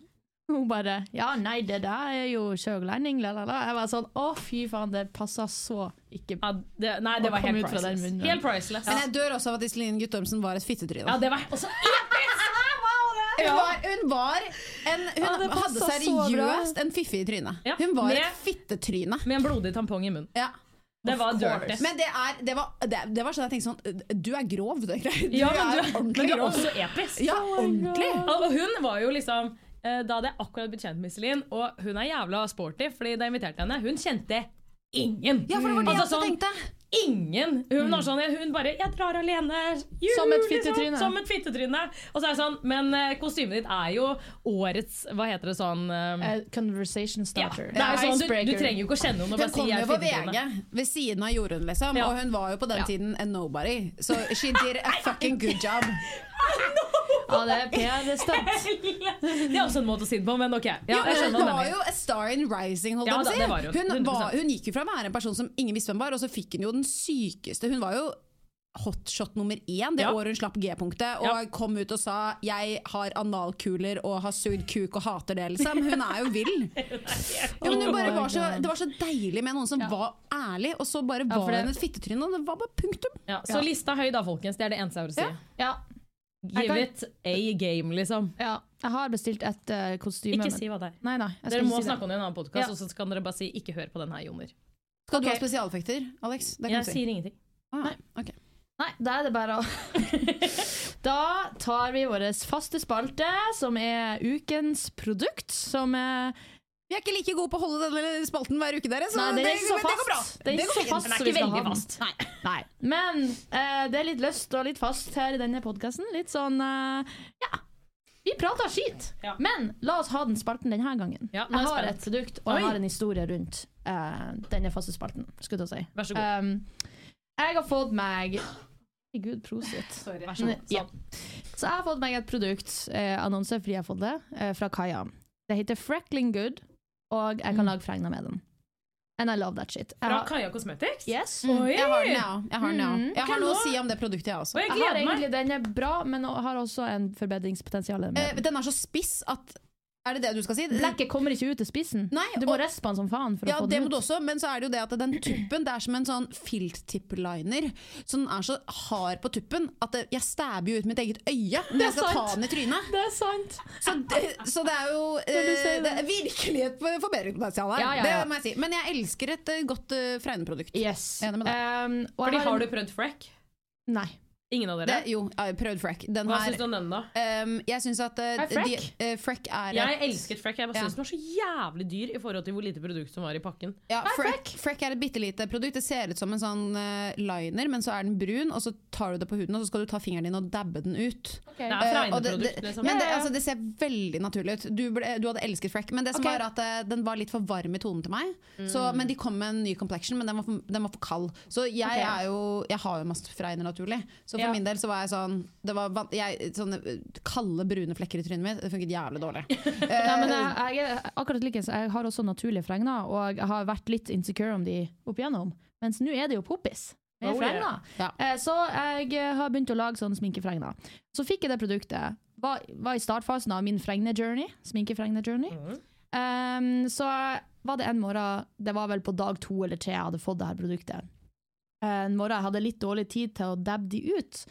Hun bare Ja, nei, det der er jo sørlending, la, la, la. Jeg var sånn Å, fy faen, det passa så ikke. Ja, det, nei, det var helt priceless. Helt priceless. Men jeg dør også av at Iselin Guttormsen var et fittetryne. Ja, det var også! Hun var, hun var en, Hun Ja, hadde seriøst en fiffig i trynet. Ja, Hun var med- et fittetryne. Med en blodig tampong i munnen. Ja. Det var dirty. Men det, er, det, var, det, det var sånn jeg tenkte sånn Du er grov, du. Du Ja, men du, er men du er også episk. Ja, ordentlig. Og hun var jo liksom Da hadde jeg akkurat blitt kjent med Iselin, og hun er jævla sporty, Fordi da jeg inviterte henne, hun kjente ingen. Ja, for det var det Altså jeg sånn, tenkte. ingen. Hun var sånn, hun bare 'Jeg drar alene'. Jul, Som et liksom. fittetryne. Som et fittetryne. Og så er det sånn, men eh, kostymet ditt er jo årets Hva heter det sånn eh, Eh, conversation ja, starter. det er sånn, du, du trenger jo ikke å kjenne henne. Hun kom jo på VG ved siden av Jorunn, liksom. Ja. Og hun var jo på den Ja. tiden a nobody. Så she did a fucking good job. Ja, det er PR-stunt. Det er også en måte å si det på, men ok. Ja, hun var jo a star in rising, holdt Ja på da, å si. hun. Hun, var, hun gikk jo fra å være en person som ingen visste hvem var, og så fikk hun jo den sykeste Hun var jo hotshot nummer én det Ja. året hun slapp G-punktet, og Ja. kom ut og sa 'jeg har analkuler og har sugd kuk og hater det', liksom. Hun er jo vill. Ja, men hun bare var så, det var så deilig med noen som var ærlig, og så bare var hun et fittetryne, og det var bare punktum. Ja, så lista høy da, folkens. Det er det eneste jeg vil si. Ja. Give kan- it a game, liksom. ja. Jeg har bestilt et uh, kostyme. Ikke si hva det er. Nei, nei. Dere må si det. snakke om det i en annen podkast, Ja. og så kan dere bare si 'ikke hør på den her, Joner'. Skal du okay. ha spesialeffekter, Alex? Det kan Jeg du si. sier ingenting. Ah, ok. Nei, da er det bare å Da tar vi vår faste spalte, som er ukens produkt, som er Vi er ikke like gode på å holde denne spalten hver uke, dere, så, Nei, det er ikke så men det går bra. Det er Det går så fast Den er ikke veldig ha fast. Nei. Nei. Men uh, det er litt løst og litt fast her i denne podkasten. Litt sånn uh, Ja. Vi prater skit, Ja. men la oss ha den spalten denne gangen. Ja, jeg har spent. et produkt, og jeg har en historie rundt uh, denne faste spalten. Skulle jeg si. Vær så god. Um, jeg har fått meg Gud, prosit. Sorry. Vær så god. Ja. Så jeg har fått meg et produkt, eh, annonsefri har jeg fått det, eh, fra Kaja. Det heter Freckling Good, og jeg kan lage fregner med den. And I love that shit. Fra har, Kaja Cosmetics? yes. Oi! Jeg har den, ja. Jeg har, den, ja. Mm. Jeg har noe å si om det produktet, jeg også. Og jeg Jeg har meg. egentlig, den er bra, men har også en forbedringspotensial. Eh, den. den er så spiss at Er det det du skal si? Blekket kommer ikke ut til spissen. Nei, Du må og- rispe den som faen for Ja, å få det den må du også, men så er det jo det at den tuppen Det er som en sånn filttipp-liner. Så den er så hard på tuppen at det, jeg stabber jo ut mitt eget øye når jeg skal ta den i trynet. Det er sant. Så det, så det er jo eh, det er virkelig et forbedringspotensial her. Ja, ja, ja. Det må jeg si. Men jeg elsker et eh, godt uh, fregneprodukt. Yes. Enig med deg. Um, Fordi jeg har du prøvd Freck? Nei. Ingen av Det, dere? jo, jeg har prøvd Freck. Den Hva syns du om den, da? Um, Jeg syns at uh, Er Freck? de- uh, Freck er Jeg et- elsket Freck. Jeg bare Ja. syns den var så jævlig dyr i forhold til hvor lite produkt som var i pakken. Ja, Freck, Freck er et bitte lite produkt. Det ser ut som en sånn uh, liner, men så er den brun, og så tar du det på huden, og så skal du ta fingeren din og dabbe den ut. Det er Eh, det, fregneprodukt, det, liksom. men det, altså, det ser veldig naturlig ut. Du, ble, du hadde elsket Freck, men det som okay. var at den var litt for varm i tonen til meg. Så, men de kom med en ny complexion, men den var for, den var for kald. Så jeg, okay. er jo, jeg har jo masse freiner, naturlig. Så for Ja. min del så var jeg sånn det var, jeg, Sånne eh, kalde, brune flekker i trynet mitt, det funket jævlig dårlig. Nei, men jeg, jeg akkurat like, jeg har også naturlige fregner, og jeg har vært litt insecure om de opp igjennom. Mens nå er det jo poppis. med Oh, yeah. fregner. Ja. Eh, Så jeg eh, har begynt å lage sånne sminkefregner. Så fikk jeg det produktet. Var, var i startfasen av min fregnejourney. Sminkefregne-journey. Mhm. Um, så var det en morgen, det var vel på dag to eller tre jeg hadde fått det her produktet. Eh, En morgen jeg hadde litt dårlig tid til å dabbe de ut.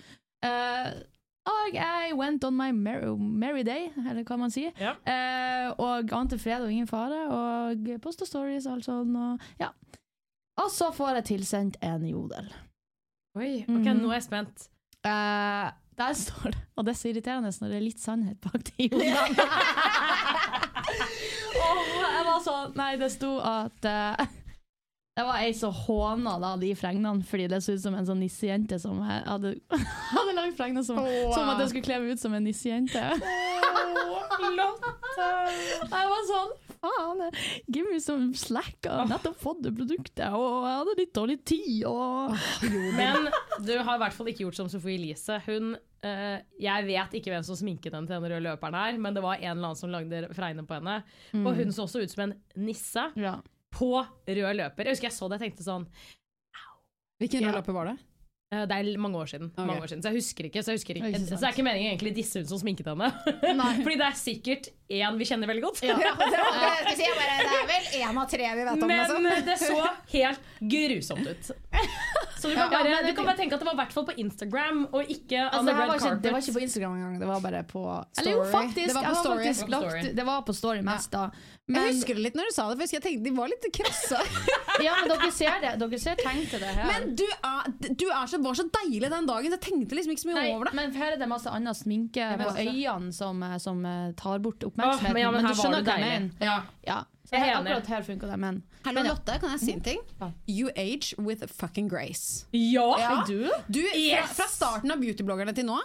Uh, og jeg went on my merry, merry day, eller hva man sier. Ja. Uh, og ante fred og ingen fare, og posta stories og alt sånn. Og, ja. og så får jeg tilsendt en jodel. Oi, ok, mm. nå er jeg spent. Uh, der står det, og det er så irriterende når det er litt sannhet bak de jodlene. og jeg var sånn Nei, det sto at eh, det var ei som håna da, de fregnene fordi det så ut som en sånn nissejente som hadde, hadde lagd fregner som, som at jeg skulle kle meg ut som en nissejente. Jeg var sånn Faen, give me some slack. Jeg har nettopp fått det produktet, og jeg hadde litt dårlig tid. Og Men du har i hvert fall ikke gjort som Sofie Elise. Hun, uh, jeg vet ikke hvem som sminket henne til den røde løperen her, men det var en eller annen som lagde fregne på henne. Og hun så også ut som en nisse ja. På rød løper. Jeg husker jeg så det, jeg tenkte sånn Hvilken Ja. rød løper var det? eh, Det er mange år siden. okay. Mange år siden så jeg husker ikke. Så, jeg husker ikke. Ikke så det er ikke meningen egentlig disse hun som sminket henne. Fordi det er sikkert én vi kjenner veldig godt. det er vel én av tre vi vet om. Men eh, det så helt grusomt ut. Så du kan, Ja, bare, ja, du kan bare tenke at det var i hvert fall på Instagram, og ikke on Altså, the red var ikke, carpet. det var ikke på Instagram engang, det var bare på Eller jo, Story. faktisk. Det var på Story. faktisk Det var på lagt, det var på Story mest, da. Jeg husker det litt når du sa det, for jeg tenkte de var litt krasse. ja, men dere ser det. Dere ser tegn til det her. Men du, er, du er så, var så deilig den dagen, så jeg tenkte liksom ikke så mye Nei, over det. men her er det masse annen sminke på øynene som, eh, som eh, tar bort Åh, oppmerksomheten. men, ja, men men du var skjønner hva jeg mener. Ja. Ja, Jeg er enig. Akkurat her funka det, men Hallo, Lotte, kan jeg si en ting? You age with fucking grace. Ja! Ja. du? Du, fra, Yes! fra starten av beautybloggerne til nå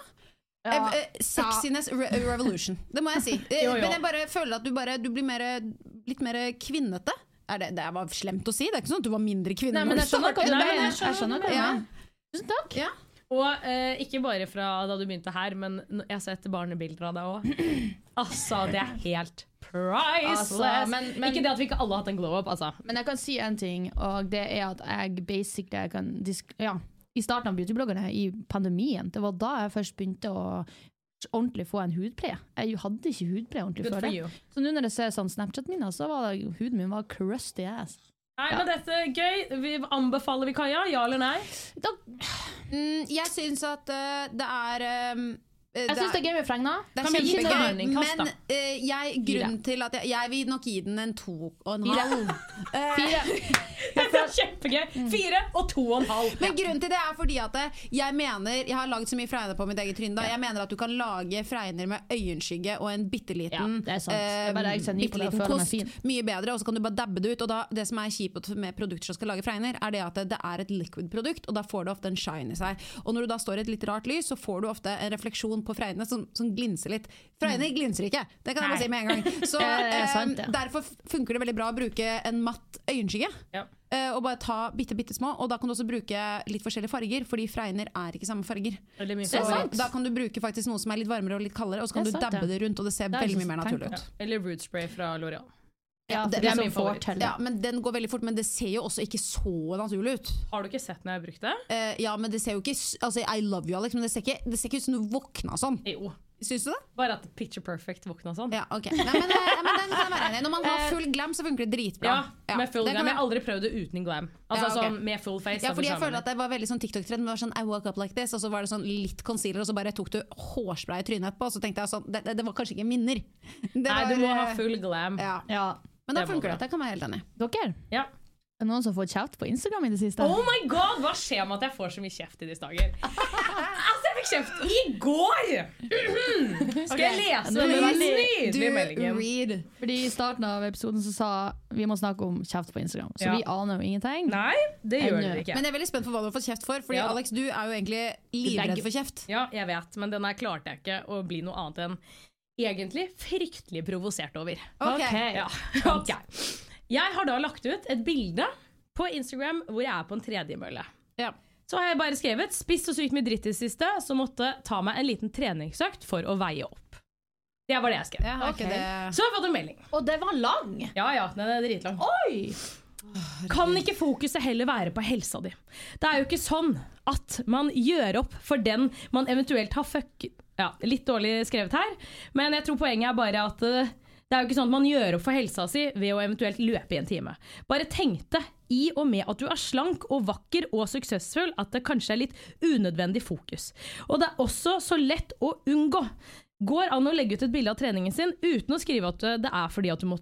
Ja. eh, eh, Sexiness re revolution. Det må jeg si. Eh, Jo, jo. Men jeg bare føler at du, bare, du blir mer, litt mer kvinnete. Er det, det var slemt å si. Det er ikke sånn at du var mindre kvinne. Nei, men når jeg du skjønner hva du mener. jeg skjønner Jeg skjønner hva du Ja. mener. Tusen takk. Ja. Og eh, ikke bare fra da du begynte her, men n- jeg har sett barnebilder av deg òg. Altså, det er helt priceless! Altså, men- men- ikke det at vi ikke alle har hatt en glow up, altså. Men jeg kan si en ting, og det er at jeg basically jeg kan ja, I starten av beautybloggerne, i pandemien, det var da jeg først begynte å ordentlig få en hudpleie. Jeg hadde ikke hudpleie ordentlig Good før det. Så nå når jeg ser sånn Snapchat min, så var det, huden min var crusty ass. Nei, Ja. men dette er gøy. Vi anbefaler vi Kaja? Ja eller nei? Da, Mm, jeg syns at uh, det er um, jeg syns det er gøy med Fregna. Kan vi gi kjempegøy, terningkast, da? men uh, jeg, grunnen til at jeg, jeg vil nok gi den en to og en halv. Eh, Fire. det er kjempegøy! Fire og to og en halv. Men grunnen til det er fordi at eh, jeg mener Jeg har laget så mye fregner på mitt eget tryne. Jeg mener at du kan lage fregner med øyenskygge og en bitte liten Ja, og bitteliten kost. Mye bedre, og så kan du bare dabbe det ut. Og da, det som er kjipt med produkter som skal lage fregner, er det at det er et liquid-produkt, og da får det ofte en shine i seg. Og når du da står i et litt rart lys, så får du ofte en refleksjon på fregnene som, som glinser litt. Fregner glinser ikke, det kan jeg bare si med en gang. Så er eh, sant, ja. derfor funker det veldig bra å bruke en matt øyenskygge. Ja. Eh, og bare ta bitte, bitte små. Og da kan du også bruke litt forskjellige farger, fordi fregner er ikke samme farger. Så da kan du bruke faktisk noe som er litt varmere og litt kaldere, og så kan Det du sant, dabbe ja. det rundt, og det ser Det veldig mye mer naturlig ut. Eller root spray fra L'Oreal. Ja, det- det er min favoritt. Fort, Ja, men Den går veldig fort, men det ser jo også ikke så naturlig ut. Har du ikke sett når jeg har brukt det? Uh, ja, men det ser jo ikke Altså, I love you, Alex, men det ser ikke, det ser ikke ut som du våkna sånn. Jo. Syns du det? Bare at picture perfect våkna sånn. Ja, ok. Nei, men, eh, men den kan være enig. Når man har full glam, så funker det dritbra. Ja, med full ja, glam. Jeg har aldri prøvd det uten glam. Altså Ja, okay. sånn med full face. Ja, fordi jeg føler at Det var veldig sånn TikTok-trend. Det var sånn I woke up like this Og så var det sånn litt concealer, og så bare tok du hårspray i trynet etterpå. Og så tenkte jeg sånn Det, det, det var kanskje ikke minner. Det Nei, du må eh, ha full glam. ja. Men da Det funker det. Det kan være helt enig. Dere, Ja. er det noen som har fått kjeft på Instagram i det siste? Oh my god, Hva skjer med at jeg får så mye kjeft i disse dager? altså, jeg fikk kjeft i går! Skal jeg lese den nydelige meldingen? read. Fordi I starten av episoden så sa vi må snakke om kjeft på Instagram. Så Ja. vi aner jo ingenting. Nei, det gjør dere ikke. Men jeg er veldig spent på hva du har fått kjeft for. Fordi Ja. Alex, du er jo egentlig livredd for kjeft. Ja, jeg vet, men denne klarte jeg ikke å bli noe annet enn egentlig fryktelig provosert over. Ok. Ja. okay. Jeg har da lagt ut et bilde på Instagram hvor jeg er på en tredjemølle. Ja. Så har jeg bare skrevet 'spist så sykt mye dritt i det siste', så måtte ta meg en liten treningsøkt for å veie opp. Det var det jeg skrev. Ja, okay. det. Så har jeg fått en melding. Og det var lang! Ja ja, den er dritlang. Oi! Kan ikke fokuset heller være på helsa di? Det er jo ikke sånn at man gjør opp for den man eventuelt har fuck... Ja, litt dårlig skrevet her, men jeg tror poenget er bare at eh, det er jo ikke sånn at man gjør opp for helsa si ved å eventuelt løpe i en time. Bare tenk det, i og med at du er slank og vakker og suksessfull, at det kanskje er litt unødvendig fokus. Og det er også så lett å unngå. Går an å legge ut et bilde av treningen sin uten å skrive at det er fordi at du må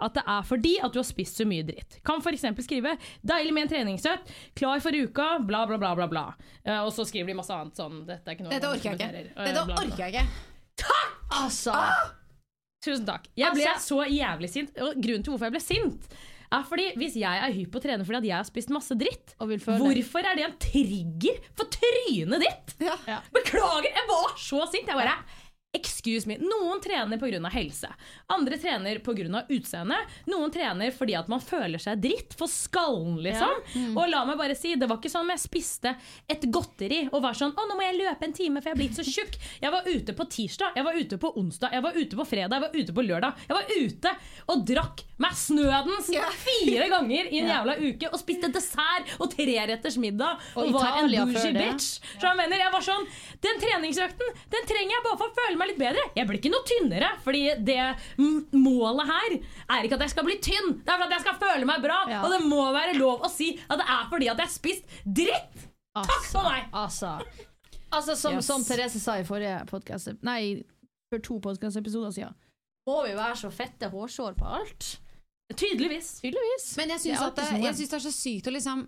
at det er fordi at du har spist så mye dritt. Kan f.eks. skrive 'deilig med en treningsøkt', 'klar for uka', bla, bla, bla. bla, bla. Uh, og så skriver de masse annet sånn Dette er ikke noe Dette orker jeg ikke. Eh, Dette orker jeg ikke. Altså! Tusen takk. Jeg ble Altså- så jævlig sint. Og grunnen til hvorfor jeg ble sint, er fordi hvis jeg er hypp på å trene fordi at jeg har spist masse dritt, Og vil føle hvorfor er det en trigger for trynet ditt? Ja. Ja. Beklager, jeg var så sint. Jeg bare Excuse me. Noen trener pga. helse. Andre trener pga. utseende. Noen trener fordi at man føler seg dritt for skallen, liksom. Og la meg bare si, det var ikke sånn jeg spiste et godteri og var sånn Å, nå må jeg løpe en time, for jeg er blitt så tjukk. Jeg var ute på tirsdag, jeg var ute på onsdag, jeg var ute på fredag, jeg var ute på lørdag. Jeg var ute og drakk meg snødens fire ganger i en jævla uke og spiste dessert og treretters middag og, Og var Italia en bougie bitch. Så jeg mener, jeg var sånn Den treningsøkten Den trenger jeg bare for å føle meg litt bedre. Jeg blir ikke noe tynnere, fordi det m- målet her er ikke at jeg skal bli tynn. Det er for at jeg skal føle meg bra. Ja. Og det må være lov å si at det er fordi at jeg har spist dritt. Takk for meg! Altså, altså som, Yes. som Therese sa i forrige podcast Nei, for to podkastepisoder siden. Må vi være så fette hårsår på alt? Tydeligvis. Tydeligvis. Men jeg syns det, alltid jeg synes det er så sykt å liksom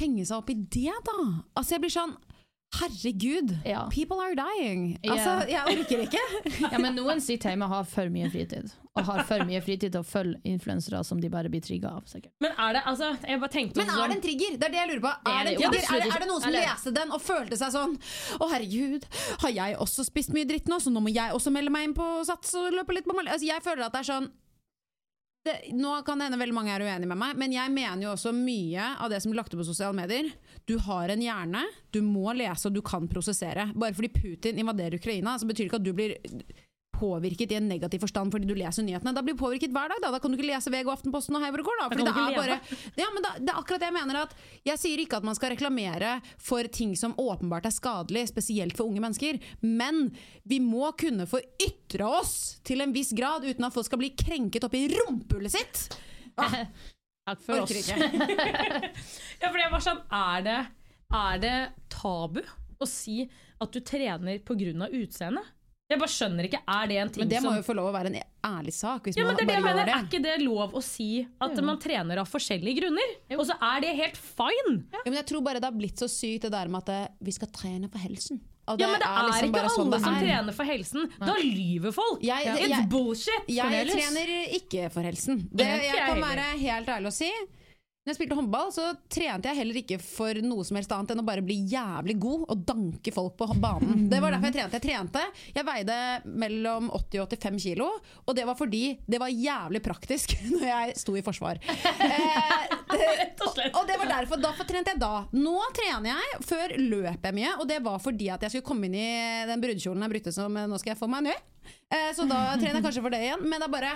henge seg opp i det, da. Altså jeg blir sånn Herregud, Ja. people are dying. Ja. Altså, jeg orker ikke. Ja, men noen sitter hjemme og har for mye fritid. Og har for mye fritid til å følge influensere som de bare blir trigga av. sikkert. Men er det altså Jeg bare tenkte Men er det en trigger? Det er det jeg lurer på. Det er Er det, er, det, er det noen som leste den og følte seg sånn Å herregud, har jeg også spist mye dritt nå, så nå må jeg også melde meg inn på Sats og løpe litt på Mal altså, Jeg føler at det er sånn det, nå kan det hende veldig mange er uenige med meg, men jeg mener jo også mye av det som blir lagt ut på sosiale medier. Du har en hjerne, du må lese og du kan prosessere. Bare fordi Putin invaderer Ukraina, så betyr det ikke at du blir påvirket i en negativ forstand fordi du leser nyhetene. Da blir du påvirket hver dag. Da, da kan du ikke lese VG og Aftenposten og Hei hvor det går. Da, fordi det er bare, ja, men da, det er akkurat det jeg mener. at Jeg sier ikke at man skal reklamere for ting som åpenbart er skadelig, spesielt for unge mennesker. Men vi må kunne få ytre oss til en viss grad uten at folk skal bli krenket opp i rumpehullet sitt. Ah, Takk for oss. Ja, for jeg var sånn Er det, er det tabu å si at du trener pga. utseendet? Jeg bare skjønner ikke. Er det en ting Men det må som jo få lov å være en ærlig sak. Hvis ja, men det er, det jeg mener. det. er ikke det lov å si at man trener av forskjellige grunner? Og så er det helt fine! Ja, men jeg tror bare det har blitt så sykt det der med at eh, vi skal trene for helsen. Ja, men det er, liksom ikke alle sånn alle som er. trener for helsen. Da lyver folk! Jeg- It's jeg- bullshit! Jeg jeg trener ikke for helsen. Det, jeg kan være helt ærlig å si. Når jeg spilte håndball, så trente jeg heller ikke for noe som helst annet enn å bare bli jævlig god og danke folk på banen. Det var derfor jeg trente. Jeg trente, jeg veide mellom 80 og 85 kilo, og det var fordi det var jævlig praktisk når jeg sto i forsvar. Eh, og og det var derfor, Derfor trente jeg da. Nå trener jeg. Før løp jeg mye, og det var fordi at jeg skulle komme inn i den brudekjolen jeg brukte som nå skal jeg få meg ny. Eh, så da trener jeg kanskje for det igjen. Men det er bare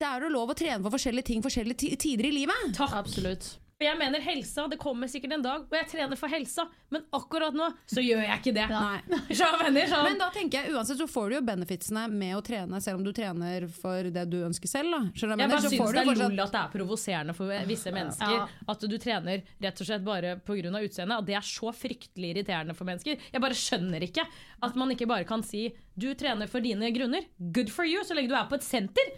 det er jo lov å trene for forskjellige ting forskjellige tider i livet. Takk. Absolutt. Jeg mener helsa, Det kommer sikkert en dag hvor jeg trener for helsa, men akkurat nå så gjør jeg ikke det. Nei. Venner, sånn. Men da tenker jeg uansett så får du jo benefitsene med å trene, selv om du trener for det du ønsker selv. Da. Jeg, Jeg mener? bare Så syns får det er fortsatt- lol at det er provoserende for visse mennesker. Ja. At du trener rett og slett bare pga. utseendet. At det er så fryktelig irriterende for mennesker. Jeg bare skjønner ikke at man ikke bare kan si du trener for dine grunner. Good for you, så lenge du er på et senter.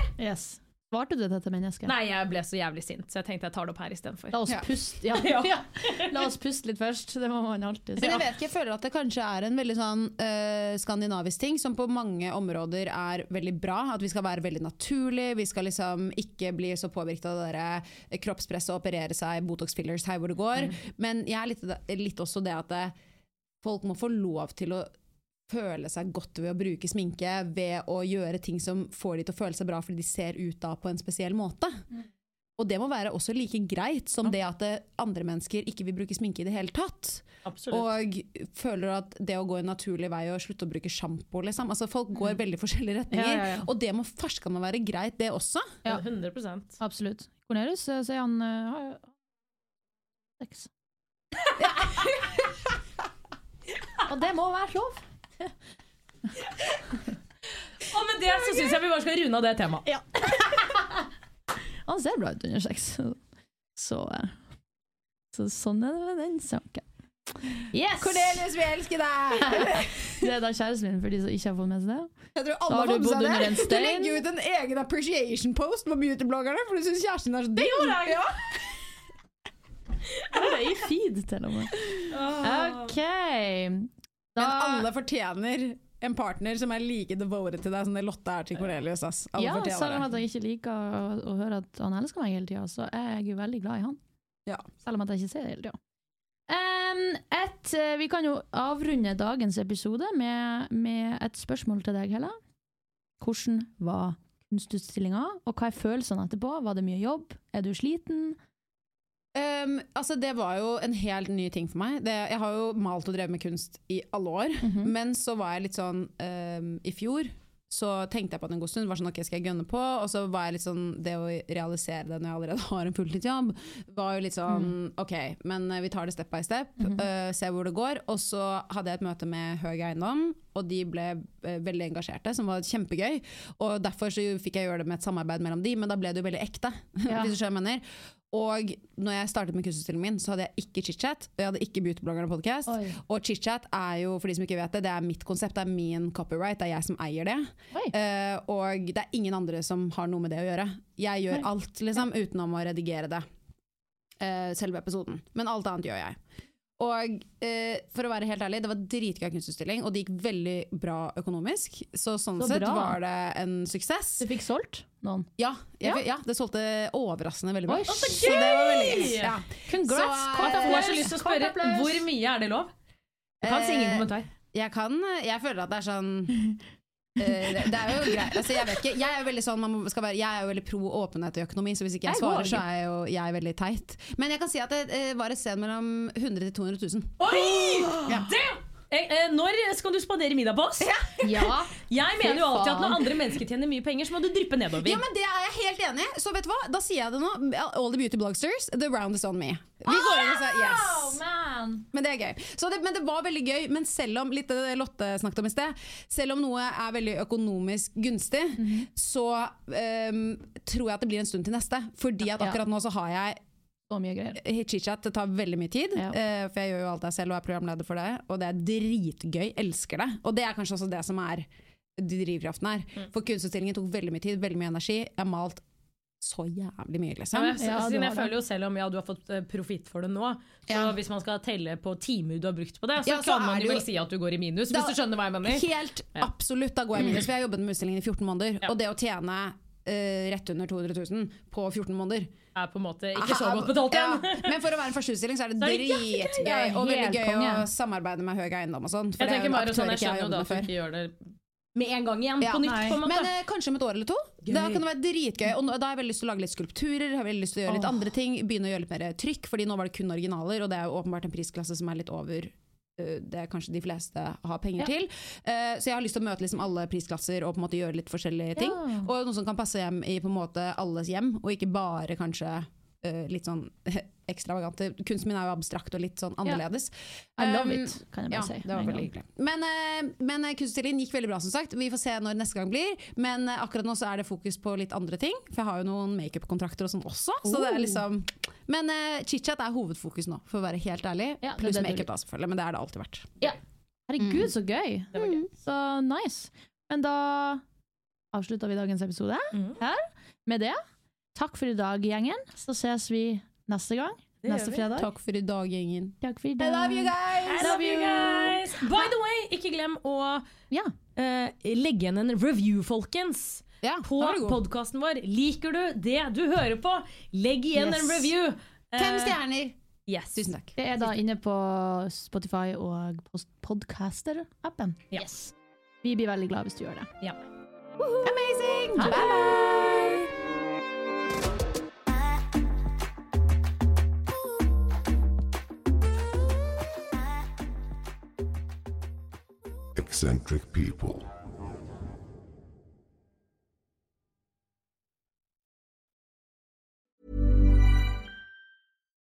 Crazy! Yes. Svarte du dette mennesket? Nei, jeg ble så jævlig sint, så jeg tenkte jeg tar det opp her istedenfor. La oss Ja. puste ja. Ja. La oss puste litt først. Det må man alltid si. Men jeg vet ikke, jeg føler at det kanskje er en veldig sånn uh, skandinavisk ting som på mange områder er veldig bra. At vi skal være veldig naturlige, vi skal liksom ikke bli så påvirket av det der eh, kroppspresset og operere seg Botox fillers her hvor det går. Men jeg er litt, litt også det at det, folk må få lov til å føle seg godt ved å bruke sminke, ved å gjøre ting som får de til å føle seg bra fordi de ser ut da på en spesiell måte. Og det må være også like greit som det at andre mennesker ikke vil bruke sminke i det hele tatt. Absolutt. Og føler at det å gå en naturlig vei og slutte å bruke sjampo liksom. altså Folk går veldig forskjellige retninger. Ja, ja, ja. Og det må farska meg være greit, det også. Ja. 100 Absolutt. Cornelius eh, sier han eh, har sex. Og det må være lov. Og med det så syns jeg vi bare skal runde av det temaet. Han ser bra ut under sex. Så, så sånn er det med den saken. Yes! Cornelius, vi elsker deg! Det er da kjæresten min, for de som ikke har fått med seg det. Jeg tror alle har du fått med bodd seg under en det. Du legger ut en egen appreciation post på beautybloggerne, for du syns kjæresten din er så digg. gjorde jeg. Ja. Det er i feed, til og med. OK. Da, Men alle fortjener en partner som er like devoted til deg som det Lotte er til Cornelius. Ass. Alle ja, selv om jeg ikke liker å, å høre at han elsker meg hele tida, så er jeg jo veldig glad i han. Ja. Selv om jeg ikke ser det hele tida. Um, et, eh, vi kan jo avrunde dagens episode med, med et spørsmål til deg, Hella. Hvordan var kunstutstillinga, og hva er følelsene etterpå? Var det mye jobb? Er du sliten? Um, altså det var jo en helt ny ting for meg. Det, jeg har jo malt og drevet med kunst i alle år. Men så var jeg litt sånn um, I fjor så tenkte jeg på det en god stund. Var sånn, ok, skal jeg gønne på? Og så var jeg litt sånn Det å realisere det når jeg allerede har en fulltidsjobb, var jo litt sånn Ok, men eh, vi tar det step by step. uh, se hvor det går. Og så hadde jeg et møte med Høg Eiendom, og de ble eh, veldig engasjerte, som var kjempegøy. Og derfor så fikk jeg gjøre det med et samarbeid mellom de, men da ble det jo veldig ekte. Ja. hvis du skjønner mener. Og når jeg startet med kunstutstillingen min, så hadde jeg ikke chit-chat. Og jeg hadde ikke Beautybloggerne podcast. Oi. Og chit-chat er jo, for de som ikke vet det, det er mitt konsept. Det er min copyright. Det er jeg som eier det. Oi. Eh, og det er ingen andre som har noe med det å gjøre. Jeg gjør Nei. alt, liksom, utenom å redigere det. Uh, selve episoden. Men alt annet gjør jeg. Og eh, for å være helt ærlig, det var dritgøy kunstutstilling, og det gikk veldig bra økonomisk. Så sånn Så sett bra. var det en suksess. Du fikk solgt noen? Ja, jeg, Ja. ja. det solgte overraskende veldig bra. Oi, så så det var veldig gøy. Ja. Congrats! Så, Kort eh, applaus. Jeg har så lyst til å spørre, hvor mye er det lov? Du kan si ingen Eh, kommentar. Jeg kan Jeg føler at det er sånn det, det er jo greit altså, Jeg vet ikke Jeg er jo veldig sånn være, Jeg er jo veldig pro åpenhet og økonomi, så hvis ikke jeg svarer, så er jeg jo jeg er veldig teit. Men jeg kan si at det eh, var et sted mellom 100 000 til 200 000. Oi! Eh, eh, når skal du spandere middag på oss? Ja. Jeg mener jo alltid at når andre mennesker tjener mye penger, så må du dryppe nedover. Ja, men Det er jeg helt enig i. Så vet du hva? Da sier jeg det nå. All the beauty blogsters, the round is on me. Vi går inn og sier yes. man. Men det er gøy. Så det, men det var veldig gøy. Men selv om litt det Lotte snakket om i sted Selv om noe er veldig økonomisk gunstig, så um, tror jeg at det blir en stund til neste. Fordi at Ja. akkurat nå så har jeg Så mye greier. Chit-chat det tar veldig mye tid, Ja. eh, for jeg gjør jo alt jeg selv og er programleder for det. Og det er dritgøy. Elsker det. Og det er kanskje også det som er drivkraften her. For kunstutstillingen tok veldig mye tid, veldig mye energi. Jeg har malt så jævlig mye, liksom. Ja, jeg, Ja, jeg føler jo selv om ja, du har fått eh, profitt for det nå, så Ja. hvis man skal telle på timer du har brukt på det, så, Ja, så kan man jo vel si at du går i minus, Da- hvis du skjønner hva jeg mener. Helt Ja. absolutt, da går jeg i minus. For jeg har jobbet med utstillingen i 14 måneder. Ja. Og det å tjene uh, rett under 200 000 på 14 måneder Er på en måte ikke så godt betalt Ja, igjen. Men for å være en førsteutstilling så er det dritgøy. Og veldig gøy å samarbeide med Høg eiendom og sånn. Jeg er tenker bare sånn, jeg skjønner jo da at du ikke gjør det med en gang igjen, Ja, på nytt, nei. på en måte. Men eh, kanskje om et år eller to. Da kan det være dritgøy. Og nå, da har jeg veldig lyst til å lage litt skulpturer, har veldig lyst til å gjøre litt oh. andre ting. Begynne å gjøre litt mer trykk, Fordi nå var det kun originaler, og det er jo åpenbart en prisklasse som er litt over det kanskje de fleste har penger Ja. til. Uh, så jeg har lyst til å møte liksom alle prisklasser og på en måte gjøre litt forskjellige ting. Ja. Og noe som kan passe hjem i på en måte alles hjem, og ikke bare kanskje eh, litt sånn ekstravagante. Kunsten min er jo abstrakt og litt sånn annerledes. I love Um, it, kan jeg bare ja, si. det var veldig hyggelig. Men, uh, men eh, kunstutstillingen gikk veldig bra, som sagt. Vi får se når neste gang blir. Men uh, akkurat nå så er det fokus på litt andre ting. For jeg har jo noen makeup-kontrakter og sånn også. Så det er Oh. liksom Men uh, chit-chat er hovedfokus nå, for å være helt ærlig. Ja, Pluss makeup, da, selvfølgelig. Men det er det alltid vært. Herregud, så gøy. Det var gøy. Så nice. Men da avslutter vi dagens episode mm. her med det. Takk for i dag, gjengen. Så ses vi neste gang. Det neste fredag. Takk for i dag, gjengen. Takk for i I love you guys! I love you guys! By the way, ikke glem å Ja. uh, legge igjen en review, folkens. Ja, På podkasten vår. Liker du det du hører på? Legg igjen Yes. en review. Fem uh, stjerner! Yes. Tusen takk. Det er da inne på Spotify og Podcaster-appen. Ja. Yes. Vi blir veldig glad hvis du gjør det. Ja. Amazing! Det. Bye! Eccentric people.